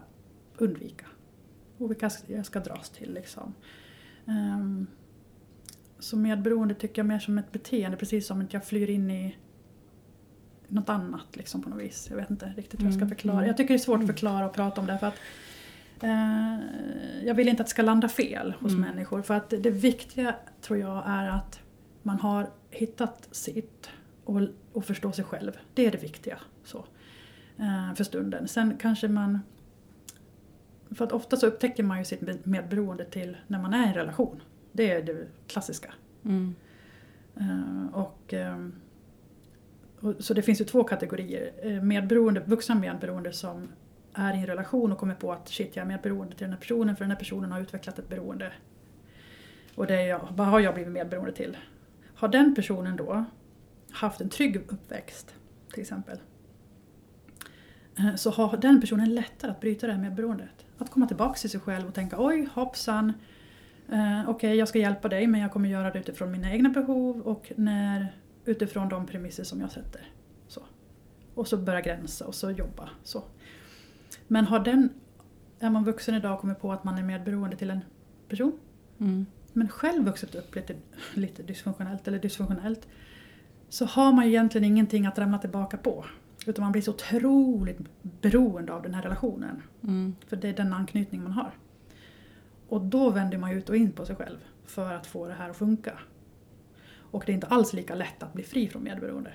undvika. Och vilka jag ska dras till liksom. Ehm, så medberoende tycker jag mer som ett beteende, precis som att jag flyr in i något annat liksom på något vis. Jag vet inte riktigt hur jag ska Mm, förklara. mm. Jag tycker det är svårt att förklara och prata om det för att jag vill inte att det ska landa fel hos Mm. människor. För att det viktiga tror jag är att man har hittat sitt och, och förstå sig själv. Det är det viktiga så, eh, för stunden. Sen kanske man... För att ofta så upptäcker man ju sitt medberoende till när man är i en relation. Det är det klassiska. Mm. Eh, och, eh, så det finns ju två kategorier. Eh, Medberoende, vuxna medberoende som är i en relation och kommer på att shit jag är medberoende till den här personen för den här personen har utvecklat ett beroende. Och det är jag, vad har jag blivit medberoende till? Har den personen då haft en trygg uppväxt till exempel eh, så har den personen lättare att bryta det här medberoendet. Att komma tillbaka till sig själv och tänka oj hoppsan Eh, Okej, jag ska hjälpa dig men jag kommer göra det utifrån mina egna behov och när, utifrån de premisser som jag sätter. Så. Och så börja gränsa och så jobba. Så. Men har den, är man vuxen idag och kommer på att man är medberoende till en person Mm. men själv vuxit upp lite, lite dysfunktionellt eller dysfunktionellt så har man egentligen ingenting att ramla tillbaka på. Utan man blir så otroligt beroende av den här relationen. Mm. För det är den anknytning man har. Och då vänder man ut och in på sig själv för att få det här att funka. Och det är inte alls lika lätt att bli fri från medberoende.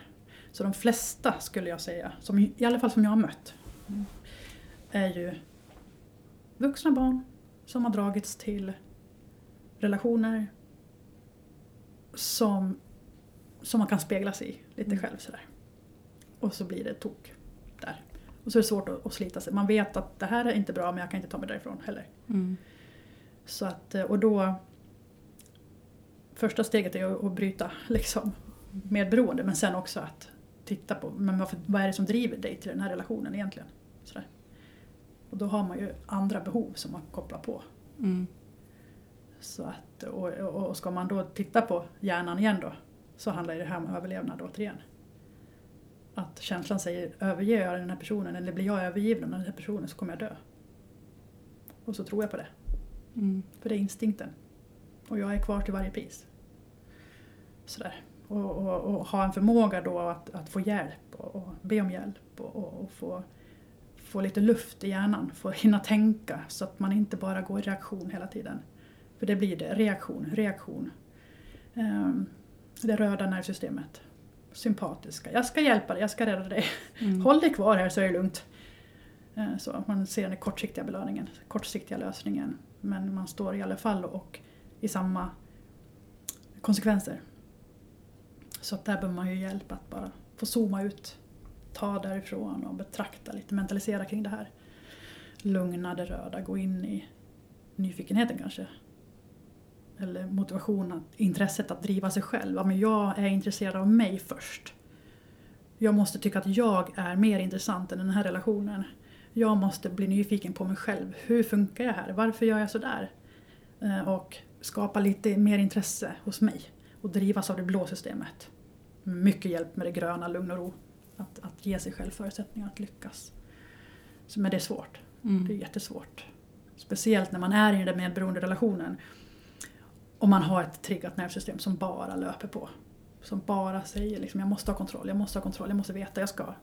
Så de flesta skulle jag säga, som, i alla fall som jag har mött, är ju vuxna barn som har dragits till relationer som, som man kan spegla sig i lite Mm. själv sådär. Och så blir det tok där. Och så är det svårt att, att slita sig. Man vet att det här är inte bra men jag kan inte ta mig därifrån heller. Mm. Så att, eh, och då... Första steget är ju att bryta liksom, medberoende men sen också att titta på men varför, vad är det som driver dig till den här relationen egentligen. Sådär. Och då har man ju andra behov som man kopplar på. Mm. Så att, och, och, ska man då titta på hjärnan igen då så handlar det här om överlevnad återigen. Att känslan säger överger jag den här personen eller blir jag övergiven av den här personen så kommer jag dö. Och så tror jag på det. Mm. För det är instinkten. Och jag är kvar till varje pris. Sådär. Och, och, och ha en förmåga då att, att få hjälp och, och be om hjälp och, och få, få lite luft i hjärnan. Få hinna tänka så att man inte bara går i reaktion hela tiden. För det blir det, reaktion, reaktion. Ehm, det röda nervsystemet. Sympatiska, jag ska hjälpa dig, jag ska rädda dig. Mm. Håll dig kvar här så är det lugnt. Eh, Så man ser den kortsiktiga belöningen, kortsiktiga lösningen. Men man står i alla fall och i samma konsekvenser. Så att där behöver man ju hjälp att bara få zooma ut, ta därifrån och betrakta lite, mentalisera kring det här. Lugna det röda, gå in i nyfikenheten kanske. eller motivationen, intresset att driva sig själv. Ja, men jag är intresserad av mig först. Jag måste tycka att jag är mer intressant än den här relationen. Jag måste bli nyfiken på mig själv. Hur funkar jag här? Varför gör jag sådär? Eh, och skapa lite mer intresse hos mig och drivas av det blå systemet. Mycket hjälp med det gröna, lugn och ro. Att, att ge sig själv förutsättningar att lyckas. Så, men det är svårt. Mm. Det är jättesvårt. Speciellt när man är i den där medberoende relationen. Och man har ett triggat nervsystem som bara löper på. Som bara säger liksom, jag måste ha kontroll, jag måste ha kontroll, jag måste veta, jag ska.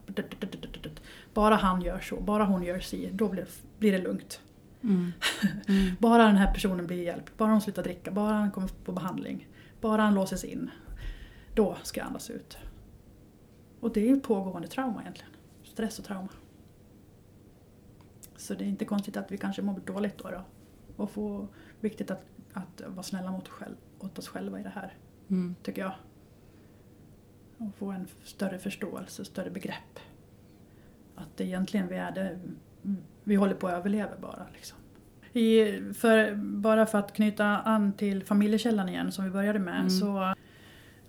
Bara han gör så, bara hon gör si, då blir, blir det lugnt. Mm. Mm. Bara den här personen blir hjälpt, bara hon slutar dricka, bara han kommer på behandling, bara han låses in. Då ska jag andas ut. Och det är ju pågående trauma egentligen. Stress och trauma. Så det är inte konstigt att vi kanske mår dåligt då. då. Och få, viktigt att, att vara snälla mot, själv, åt oss själva i det här, Mm. tycker jag. Och få en större förståelse, större begrepp. Att det egentligen vi är det, vi håller på att överleva bara. Liksom. I, för, bara för att knyta an till familjekällan igen som vi började med. Mm. Så,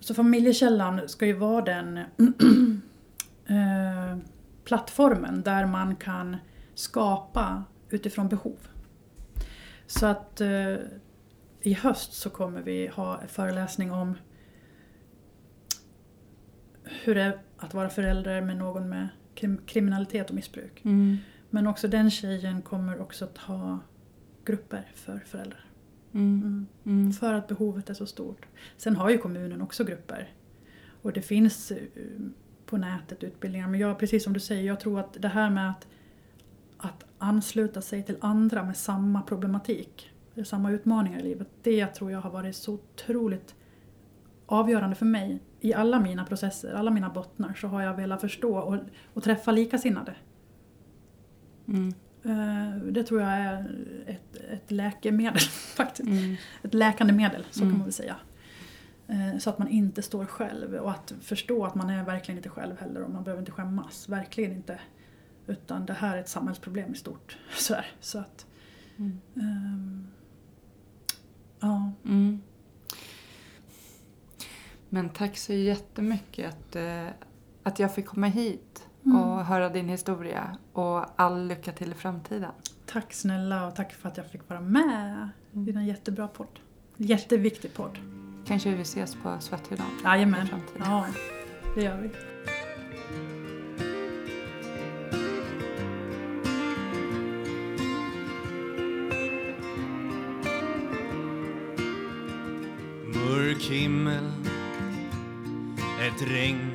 så familjekällan ska ju vara den eh, plattformen där man kan skapa utifrån behov. Så att eh, i höst så kommer vi ha en föreläsning om hur det är att vara förälder med någon med krim- kriminalitet och missbruk. Mm. Men också den tjejen kommer också att ha grupper för föräldrar. Mm. Mm. Mm. För att behovet är så stort. Sen har ju kommunen också grupper. Och det finns eh, på nätet utbildningar. Men jag, precis som du säger, jag tror att det här med att, att ansluta sig till andra med samma problematik, samma utmaningar i livet. Det tror jag har varit så otroligt avgörande för mig. I alla mina processer, alla mina bottnar så har jag velat förstå och, och träffa likasinnade. Mm. Eh, Det tror jag är ett, ett läkemedel faktiskt. Mm. Ett läkande medel, så Mm. kan man väl säga. Eh, Så att man inte står själv och att förstå att man är verkligen inte själv heller och man behöver inte skämmas. Verkligen inte. Utan det här är ett samhällsproblem i stort. Så, här. så att... Mm. ehm, ja. Mm. Men tack så jättemycket att, eh, att jag fick komma hit Mm. och höra din historia. Och all lycka till i framtiden. Tack snälla och tack för att jag fick vara med i en jättebra podd. Jätteviktig podd. Kanske vi ses på Svetthyddan i framtiden. Ja, det gör vi. Mörk himmel Ett regn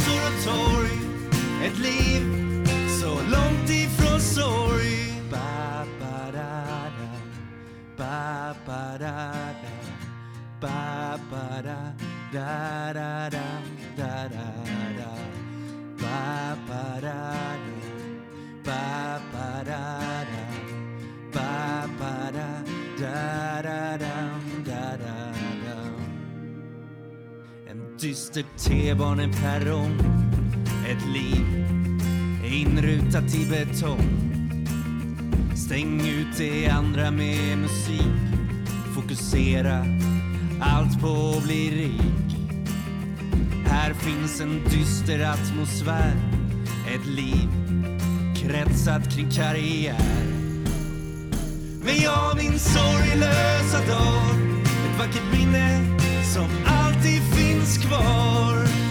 torg Ett liv så långt ifrån sorg ba, ba, da, da. Ba, ba, da, da. Ba, ba, da, da, da, da, da, da, da. Ba, ba, da, da. Ba, ba, da, da. Ba, ba, da, da, da, da da, da, dam. En dyster T-baneperrong ett liv inrutat i betong. Stäng ut det andra med musik. Fokusera allt på att bli rik. Här finns en dyster atmosfär. Ett liv kretsat kring karriär. Men jag minns sorglösa dag. Ett vackert minne som alltid finns kvar.